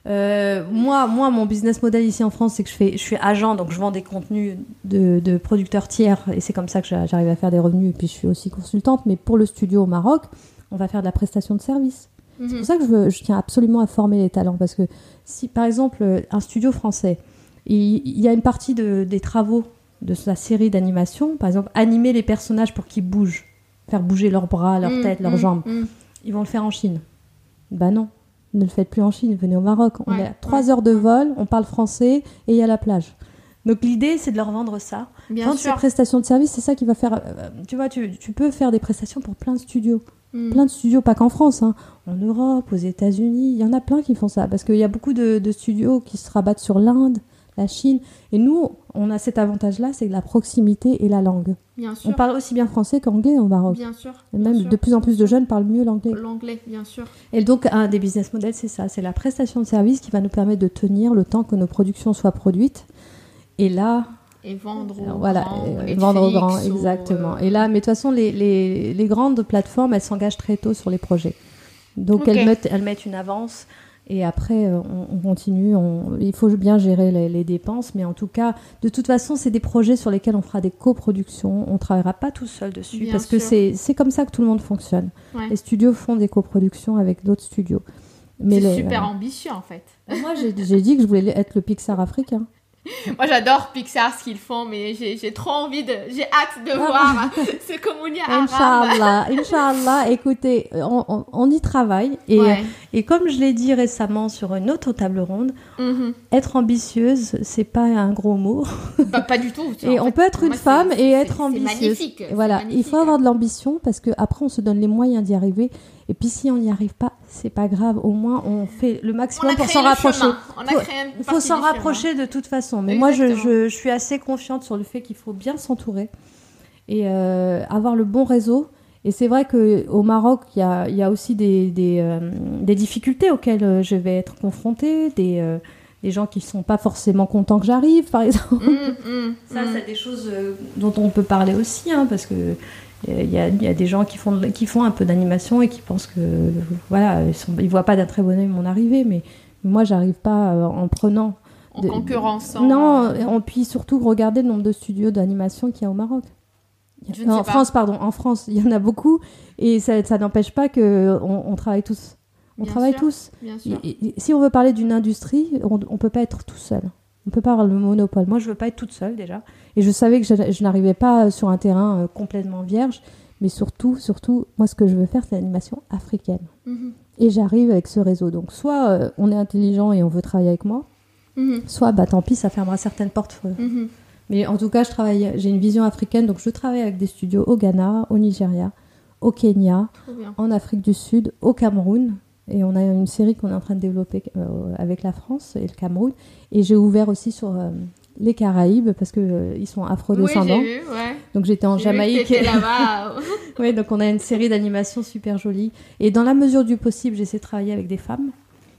Euh, moi, moi, mon business model ici en France, c'est que je, fais, je suis agent, donc je vends des contenus de, producteurs tiers, et c'est comme ça que j'arrive à faire des revenus. Et puis je suis aussi consultante, mais pour le studio au Maroc, on va faire de la prestation de service. C'est pour mhm. ça que je, veux, je, tiens absolument à former les talents, parce que si, par exemple, un studio français, il, y a une partie de, des travaux de sa série d'animation, par exemple, animer les personnages pour qu'ils bougent, faire bouger leurs bras, leurs mhm, têtes, leurs mhm, jambes. Ils vont le faire en Chine. Bah non, ne le faites plus en Chine, venez au Maroc. On est à 3 heures de vol, on parle français et il y a la plage. Donc l'idée, c'est de leur vendre ça. Bien Vendre sûr. ces prestations de service, c'est ça qui va faire. Euh, tu vois, tu, peux faire des prestations pour plein de studios. Hmm. Plein de studios, pas qu'en France, hein. en Europe, aux États-Unis. Il y en a plein qui font ça. Parce qu'il y a beaucoup de, de, studios qui se rabattent sur l'Inde, la Chine. Et nous, on a cet avantage-là, c'est la proximité et la langue. Bien sûr. On parle aussi bien français qu'anglais au Maroc. Bien sûr. Et même de plus en plus de jeunes parlent mieux l'anglais. L'anglais, bien sûr. Et donc, un des business models, c'est ça. C'est la prestation de service qui va nous permettre de tenir le temps que nos productions soient produites. Et là, et vendre euh, au voilà, grand, euh, Netflix vendre au grand, exactement. euh, Et là, mais de toute façon, les, les, les grandes plateformes, elles s'engagent très tôt sur les projets. Donc Ok. elles, mettent, elles mettent une avance et après, euh, on, on continue. On, il faut bien gérer les, les dépenses, mais en tout cas, de toute façon, c'est des projets sur lesquels on fera des coproductions. On travaillera pas tout seul dessus Bien parce que sûr. c'est c'est comme ça que tout le monde fonctionne. Ouais. Les studios font des coproductions avec d'autres studios. C'est super euh, ambitieux en fait. moi, j'ai j'ai dit que je voulais être le Pixar africain. Moi j'adore Pixar ce qu'ils font, mais j'ai trop envie de. J'ai hâte de Ah voir ce Comounia arabe. Inch'Allah, Inch'Allah, écoutez, on, on- on y travaille. Et, Ouais. et comme je l'ai dit récemment sur une autre table ronde, Mhm. être ambitieuse, c'est pas un gros mot. Bah, pas du tout. Et on fait, peut être une moi, femme et être c'est ambitieuse. magnifique, c'est Voilà, il magnifique. faut avoir de l'ambition parce que après on se donne les moyens d'y arriver. Et puis si on n'y arrive pas, c'est pas grave. Au moins on fait le maximum pour s'en rapprocher. Il faut s'en chemin. rapprocher de toute façon. Mais moi, je, Exactement. je- je suis assez confiante sur le fait qu'il faut bien s'entourer et euh, avoir le bon réseau. Et c'est vrai qu'au Maroc, il y a, il y a aussi des, des, euh, des difficultés auxquelles euh, je vais être confrontée, des, euh, des gens qui ne sont pas forcément contents que j'arrive, par exemple. Mm, mm, Ça, mm. c'est des choses dont on peut parler aussi, hein, parce que il y, a, il y a des gens qui font, qui font un peu d'animation et qui pensent que euh, voilà, ils, sont, ils voient pas d'un très bon œil mon arrivée, mais moi, j'arrive pas euh, en prenant. En de- concurrençant. Non, on puis surtout regarder le nombre de studios d'animation qu'il y a au Maroc. Je ne en. France, pardon, en France, il y en a beaucoup et ça, ça n'empêche pas que on, on travaille tous. On Bien travaille sûr. tous. Bien sûr. Et- et- si on veut parler d'une industrie, on, on peut pas être tout seul. On peut pas avoir le monopole. Moi, je veux pas être toute seule déjà. Et je savais que je, je n'arrivais pas sur un terrain euh, complètement vierge, mais surtout, surtout, moi, ce que je veux faire, c'est l'animation africaine. Mhm. Et j'arrive avec ce réseau. Donc, soit euh, on est intelligent et on veut travailler avec moi, Mhm. soit, bah, tant pis, ça fermera certaines portes. Mhm. mais en tout cas, je travaille, j'ai une vision africaine, donc je travaille avec des studios au Ghana, au Nigeria, au Kenya, en Afrique du Sud, au Cameroun. Et on a une série qu'on est en train de développer euh, avec la France et le Cameroun. Et j'ai ouvert aussi sur euh, les Caraïbes parce que euh, ils sont Oui, afro-descendants. j'ai vu, ouais. donc j'étais en Jamaïque. t'étais là-bas. Ouais, donc on a une série d'animations super jolie. Et dans la mesure du possible, j'essaie de travailler avec des femmes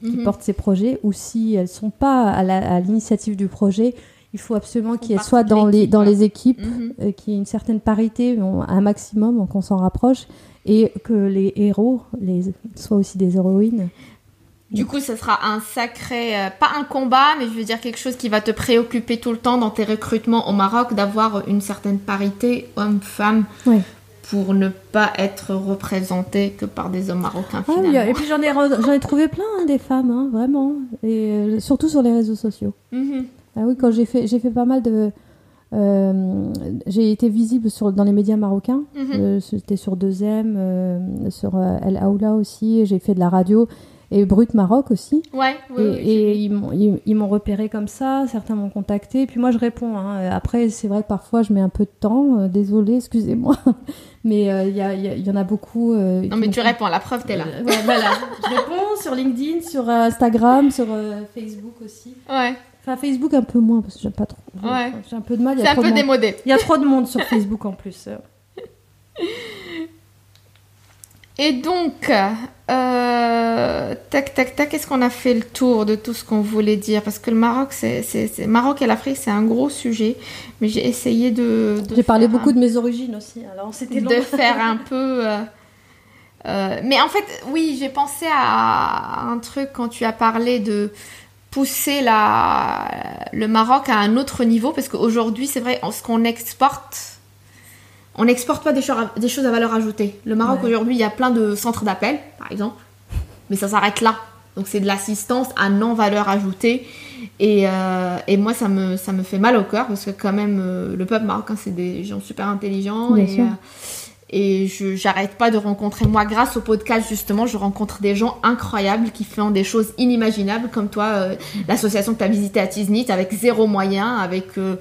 qui Mhm. portent ces projets ou si elles sont pas à l'initiative du projet, il faut absolument soit de dans les, l'équipe, dans ouais. les équipes Mhm. euh, qu'il y ait une certaine parité, bon, un maximum, donc on s'en rapproche, et que les héros les, soient aussi des héroïnes. Du coup, ce sera un sacré, euh, pas un combat, mais je veux dire quelque chose qui va te préoccuper tout le temps dans tes recrutements au Maroc, d'avoir une certaine parité homme-femme pour ne pas être représenté que par des hommes marocains. Ah oui, finalement. et puis j'en ai, j'en ai trouvé plein hein, des femmes, hein, vraiment, et euh, surtout sur les réseaux sociaux. Mhm. Ah oui, quand j'ai fait, j'ai fait pas mal de. Euh, j'ai été visible sur, dans les médias marocains. Mhm. Euh, C'était sur 2M, euh, sur El Aoula aussi. J'ai fait de la radio et Brut Maroc aussi. Ouais, oui, et oui, et ils m'ont- ils, ils m'ont repéré comme ça. Certains m'ont contacté. Puis moi, je réponds. hein. Après, c'est vrai que parfois, je mets un peu de temps. Euh, Désolée, excusez-moi. Mais euh, il y, a- il y a- il y en a beaucoup. euh, Non, mais tu réponds, la preuve, t'es là. ouais, voilà. Je réponds sur LinkedIn, sur Instagram, sur Facebook aussi. Ouais, Enfin, Facebook un peu moins parce que j'aime pas trop. Ouais. J'ai un peu de mal. c'est un peu démodé. Il y a trop de monde sur Facebook en plus. Et donc, euh, tac, tac, tac, est-ce qu'on a fait le tour de tout ce qu'on voulait dire? Parce que le Maroc, c'est, c'est, c'est- Maroc et l'Afrique, c'est un gros sujet. Mais j'ai essayé de. de J'ai parlé beaucoup un- de mes origines aussi. Alors c'était de faire un peu. euh, euh, mais en fait, oui, j'ai pensé à un truc quand tu as parlé de pousser la, le Maroc à un autre niveau, parce qu'aujourd'hui, c'est vrai, en- ce qu'on exporte, on n'exporte pas des, choses à- des choses à valeur ajoutée. Le Maroc, Ouais. aujourd'hui, il y a plein de centres d'appel, par exemple, mais ça s'arrête là. Donc c'est de l'assistance à non-valeur ajoutée. Et, euh, et moi, ça me, ça me fait mal au cœur parce que quand même, euh, le peuple marocain, c'est des gens super intelligents. Bien et sûr. euh, et je j'arrête pas de rencontrer, moi, grâce au podcast, justement, je rencontre des gens incroyables qui font des choses inimaginables, comme toi, euh, l'association que tu as visitée à Tiznit, avec zéro moyen, avec euh,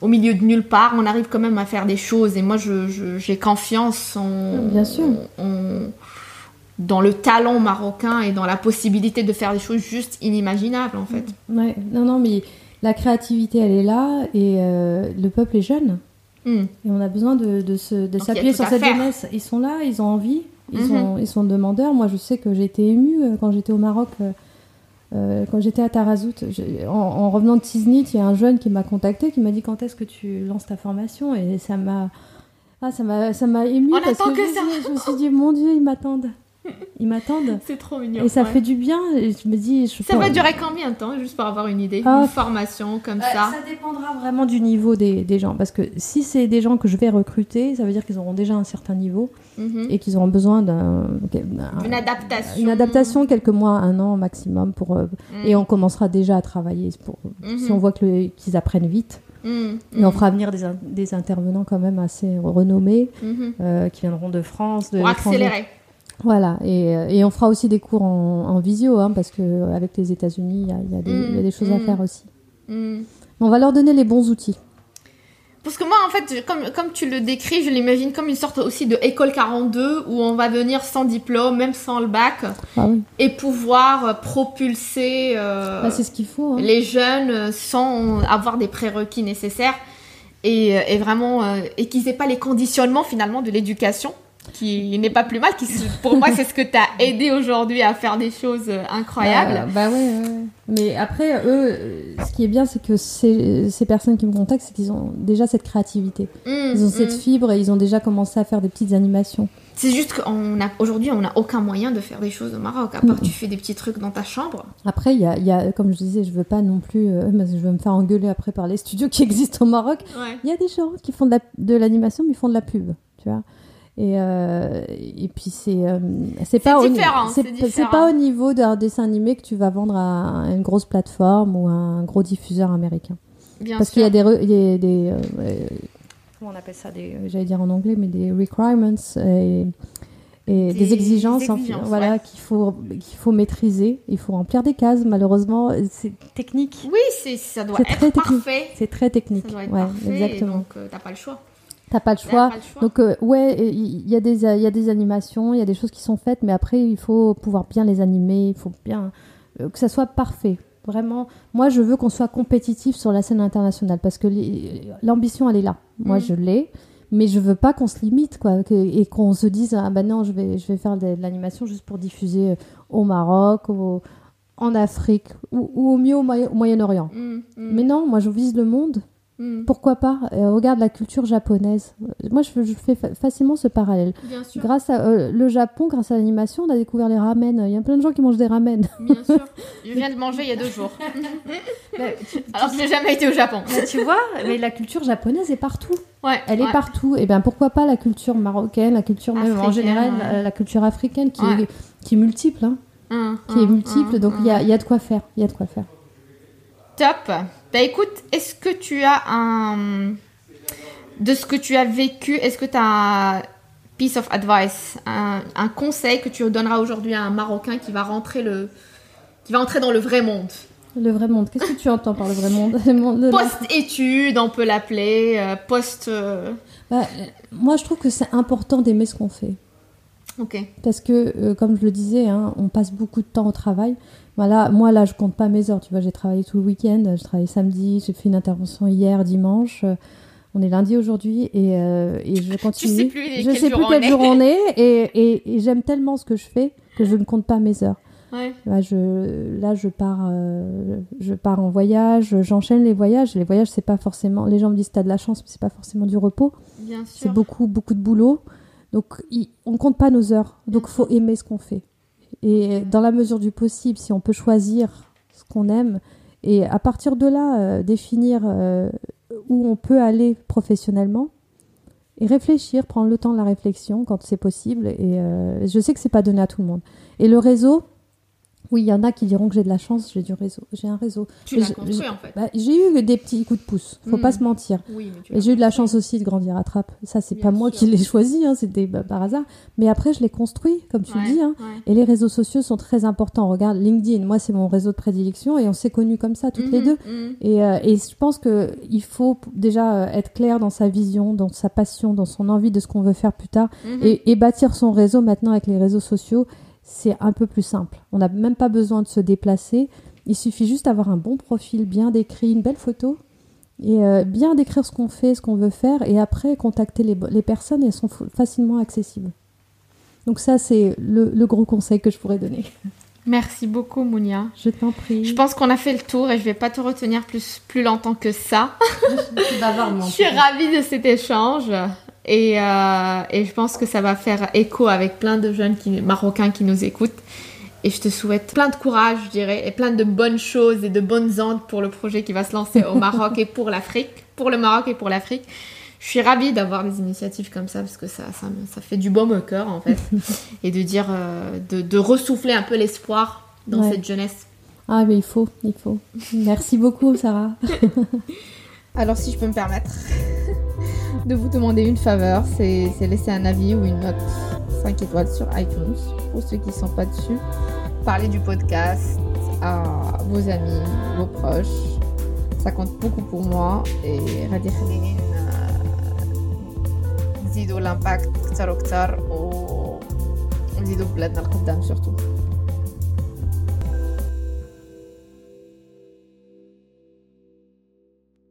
au milieu de nulle part, on arrive quand même à faire des choses. Et moi, je- je- j'ai confiance en, Bien sûr. en- dans le talent marocain et dans la possibilité de faire des choses juste inimaginables, en fait. Ouais. Non, non, mais la créativité, elle est là et euh, le peuple est jeune. Hmm. Et on a besoin de, de, se- de s'appuyer sur cette jeunesse. Ils sont là, ils ont envie, ils, Mhm. sont, ils sont demandeurs. Moi, je sais que j'ai été émue euh, quand j'étais au Maroc. euh, Euh, quand j'étais à Tarazout, en, en revenant de Tiznit, il y a un jeune qui m'a contacté, qui m'a dit quand est-ce que tu lances ta formation? Et ça m'a ah, ça m'a ça m'a ému On parce attend que, ça. je me suis dit mon Dieu ils m'attendent ils m'attendent C'est trop mignon. et ça ouais. fait du bien et je me dis je Ça va durer combien de temps, juste pour avoir une idée Ah. Une formation comme Ouais, ça? ça dépendra vraiment du niveau des, des gens parce que si c'est des gens que je vais recruter ça veut dire qu'ils auront déjà un certain niveau Mhm. et qu'ils auront besoin d'un d'un- Une adaptation. une adaptation quelques mois un an maximum pour euh, Mm. et on commencera déjà à travailler pour Mhm. si on voit que le- qu'ils apprennent vite Mhm. et on fera venir des, in- des intervenants quand même assez renommés Mhm. euh, qui viendront de France de Pour l'étranger. accélérer. Voilà et, euh, et on fera aussi des cours en, en visio hein, parce que euh, avec les États-Unis il y a, y des- il y a des choses à Mm. faire aussi Mhm. on va leur donner les bons outils Parce que moi, en fait, comme, comme tu le décris, je l'imagine comme une sorte aussi de école 42 où on va venir sans diplôme, même sans le bac, ah oui et pouvoir propulser euh, Bah, ce qu'il faut hein. les jeunes sans avoir des prérequis nécessaires et, et vraiment euh, et qu'ils n'aient pas les conditionnements finalement de l'éducation qui n'est pas plus mal qui pour moi c'est ce que t'as aidé aujourd'hui à faire des choses euh, incroyables Euh, bah ouais, ouais. Mais après, eux, euh, ce qui est bien, c'est que ces, ces personnes qui me contactent, c'est qu'ils ont déjà cette créativité. Hum, Ils ont cette fibre et ils ont déjà commencé à faire des petites animations. c'est juste qu'on a aujourd'hui on n'a aucun moyen de faire des choses au Maroc à part tu fais des petits trucs dans ta chambre Après, il y a, il y a, comme je disais, je veux pas non plus, euh, je vais me faire engueuler après par les studios qui existent au Maroc. ouais Il y a des gens qui font de la- de l'animation, mais ils font de la pub, tu vois. Et, euh, et puis c'est euh, c'est pas différent, c'est pas au niveau d'un dessin animé que tu vas vendre à une grosse plateforme ou à un gros diffuseur américain. bien Parce qu'il y a des, re- il y a des euh, comment on appelle ça des, j'allais dire en anglais, mais des requirements et, et des, Des exigences, en- exigences, voilà, ouais. qu'il faut qu'il faut maîtriser. Il faut remplir des cases. Malheureusement, c'est technique. oui c'est ça doit être très parfait C'est très technique. ça doit être ouais, parfait exactement. donc euh, t'as pas le choix T'as pas le choix. pas le choix. Donc euh, ouais, il y a des il y a des animations, il y a des choses qui sont faites, mais après il faut pouvoir bien les animer, il faut bien euh, que ça soit parfait. Vraiment, moi je veux qu'on soit compétitif sur la scène internationale parce que l'ambition elle est là. Moi Mm. je l'ai, mais je veux pas qu'on se limite quoi, que- et qu'on se dise ah ben non je vais je vais faire de, de l'animation juste pour diffuser euh, au Maroc, au- en Afrique ou, ou au mieux au, Moyen- au Moyen-Orient. Hum, hum, Mais non, moi je vise le monde. Hum. Pourquoi pas? Euh, Regarde la culture japonaise. Moi, je, je fais fa- facilement ce parallèle. bien sûr Grâce à euh, le Japon, grâce à l'animation, on a découvert les ramen. Il y a plein de gens qui mangent des ramen. Bien sûr. Je viens de manger il y a deux jours. Alors que j'ai jamais été au Japon. tu vois, mais la culture japonaise est partout. Ouais. Elle est partout. Et bien, pourquoi pas la culture marocaine, la culture même en Africaine, général, ouais. la, la culture africaine qui, est, qui est multiple, hein, Hum, qui est hum, multiple. hum, donc il y, a, il y a de quoi faire. Il y a de quoi faire. Top. Bah écoute, est-ce que tu as un. De ce que tu as vécu, est-ce que tu as un piece of advice, un, un conseil que tu donneras aujourd'hui à un Marocain qui va rentrer le. qui va entrer dans le vrai monde? Le vrai monde. Qu'est-ce que tu entends par le vrai monde? Post-études, on peut l'appeler, euh, post. euh, Bah, Moi, je trouve que c'est important d'aimer ce qu'on fait. Ok. Parce que, euh, comme je le disais, hein, on passe beaucoup de temps au travail. Voilà, moi, là, je compte pas mes heures. Tu vois, j'ai travaillé tout le week-end. Je travaillé samedi. J'ai fait une intervention hier, dimanche. On est lundi aujourd'hui et, euh, et je continue. sais plus je sais plus on quel jour on est. Et, et- et j'aime tellement ce que je fais que je ne compte pas mes heures. Ouais. Là, je, là, je pars, euh, je pars en voyage. J'enchaîne les voyages. Les voyages, c'est pas forcément. Les gens me disent t'as de la chance, mais c'est pas forcément du repos. Bien C'est beaucoup, beaucoup de boulot. Donc, il- on compte pas nos heures. Donc, faut aimer ce qu'on fait. Et dans la mesure du possible, si on peut choisir ce qu'on aime, et à partir de là, euh, définir euh, où on peut aller professionnellement, et réfléchir, prendre le temps de la réflexion quand c'est possible. Et euh, je sais que c'est pas donné à tout le monde. Et le réseau, oui, il y en a qui diront que j'ai de la chance, j'ai du réseau. J'ai un réseau. Tu l'as construit en fait. Bah, j'ai eu des petits coups de pouce, faut pas se mentir. Oui, mais Et j'ai eu de la chance aussi de grandir à Trappes. Ça, c'est pas moi sûr. qui l'ai choisi, hein, c'était bah, par hasard. Mais après, je l'ai construit, comme tu Ouais, le dis. hein. ouais. Et les réseaux sociaux sont très importants. Regarde, LinkedIn, moi, c'est mon réseau de prédilection et on s'est connus comme ça, toutes les Mhm, deux. mhm. Et, euh, et je pense qu'il faut p- déjà euh, être clair dans sa vision, dans sa passion, dans son envie de ce qu'on veut faire plus tard. Mhm. Et, et bâtir son réseau maintenant avec les réseaux sociaux, c'est un peu plus simple. On n'a même pas besoin de se déplacer. Il suffit juste d'avoir un bon profil, bien décrit, une belle photo. Et euh, bien décrire ce qu'on fait, ce qu'on veut faire, et après contacter les, personnes, et elles sont facilement accessibles. Donc ça, c'est le, le gros conseil que je pourrais donner. Merci beaucoup, Mounia. Je t'en prie. Je pense qu'on a fait le tour et je vais pas te retenir plus, plus longtemps que ça. je suis Je suis ravie de cet échange et, euh, et, je pense que ça va faire écho avec plein de jeunes qui, marocains qui nous écoutent. Et je te souhaite plein de courage, je dirais, et plein de bonnes choses et de bonnes ondes pour le projet qui va se lancer au Maroc et pour l'Afrique, pour le Maroc et pour l'Afrique. Je suis ravie d'avoir des initiatives comme ça parce que ça, ça, ça fait du baume au cœur en fait. et de dire, euh, de, de, ressouffler un peu l'espoir dans cette jeunesse. Ah, mais il faut, il faut. Merci beaucoup, Sarah. Alors, si je peux me permettre de vous demander une faveur, c'est laisser un avis ou une note 5 étoiles sur iTunes pour ceux qui ne sont pas dessus. Parlez du podcast à vos amis, vos proches. Ça compte beaucoup pour moi et غادي يخليني نزيدوا l'impact اكثر واكثر ونزيدوا بلادنا القدام surtout.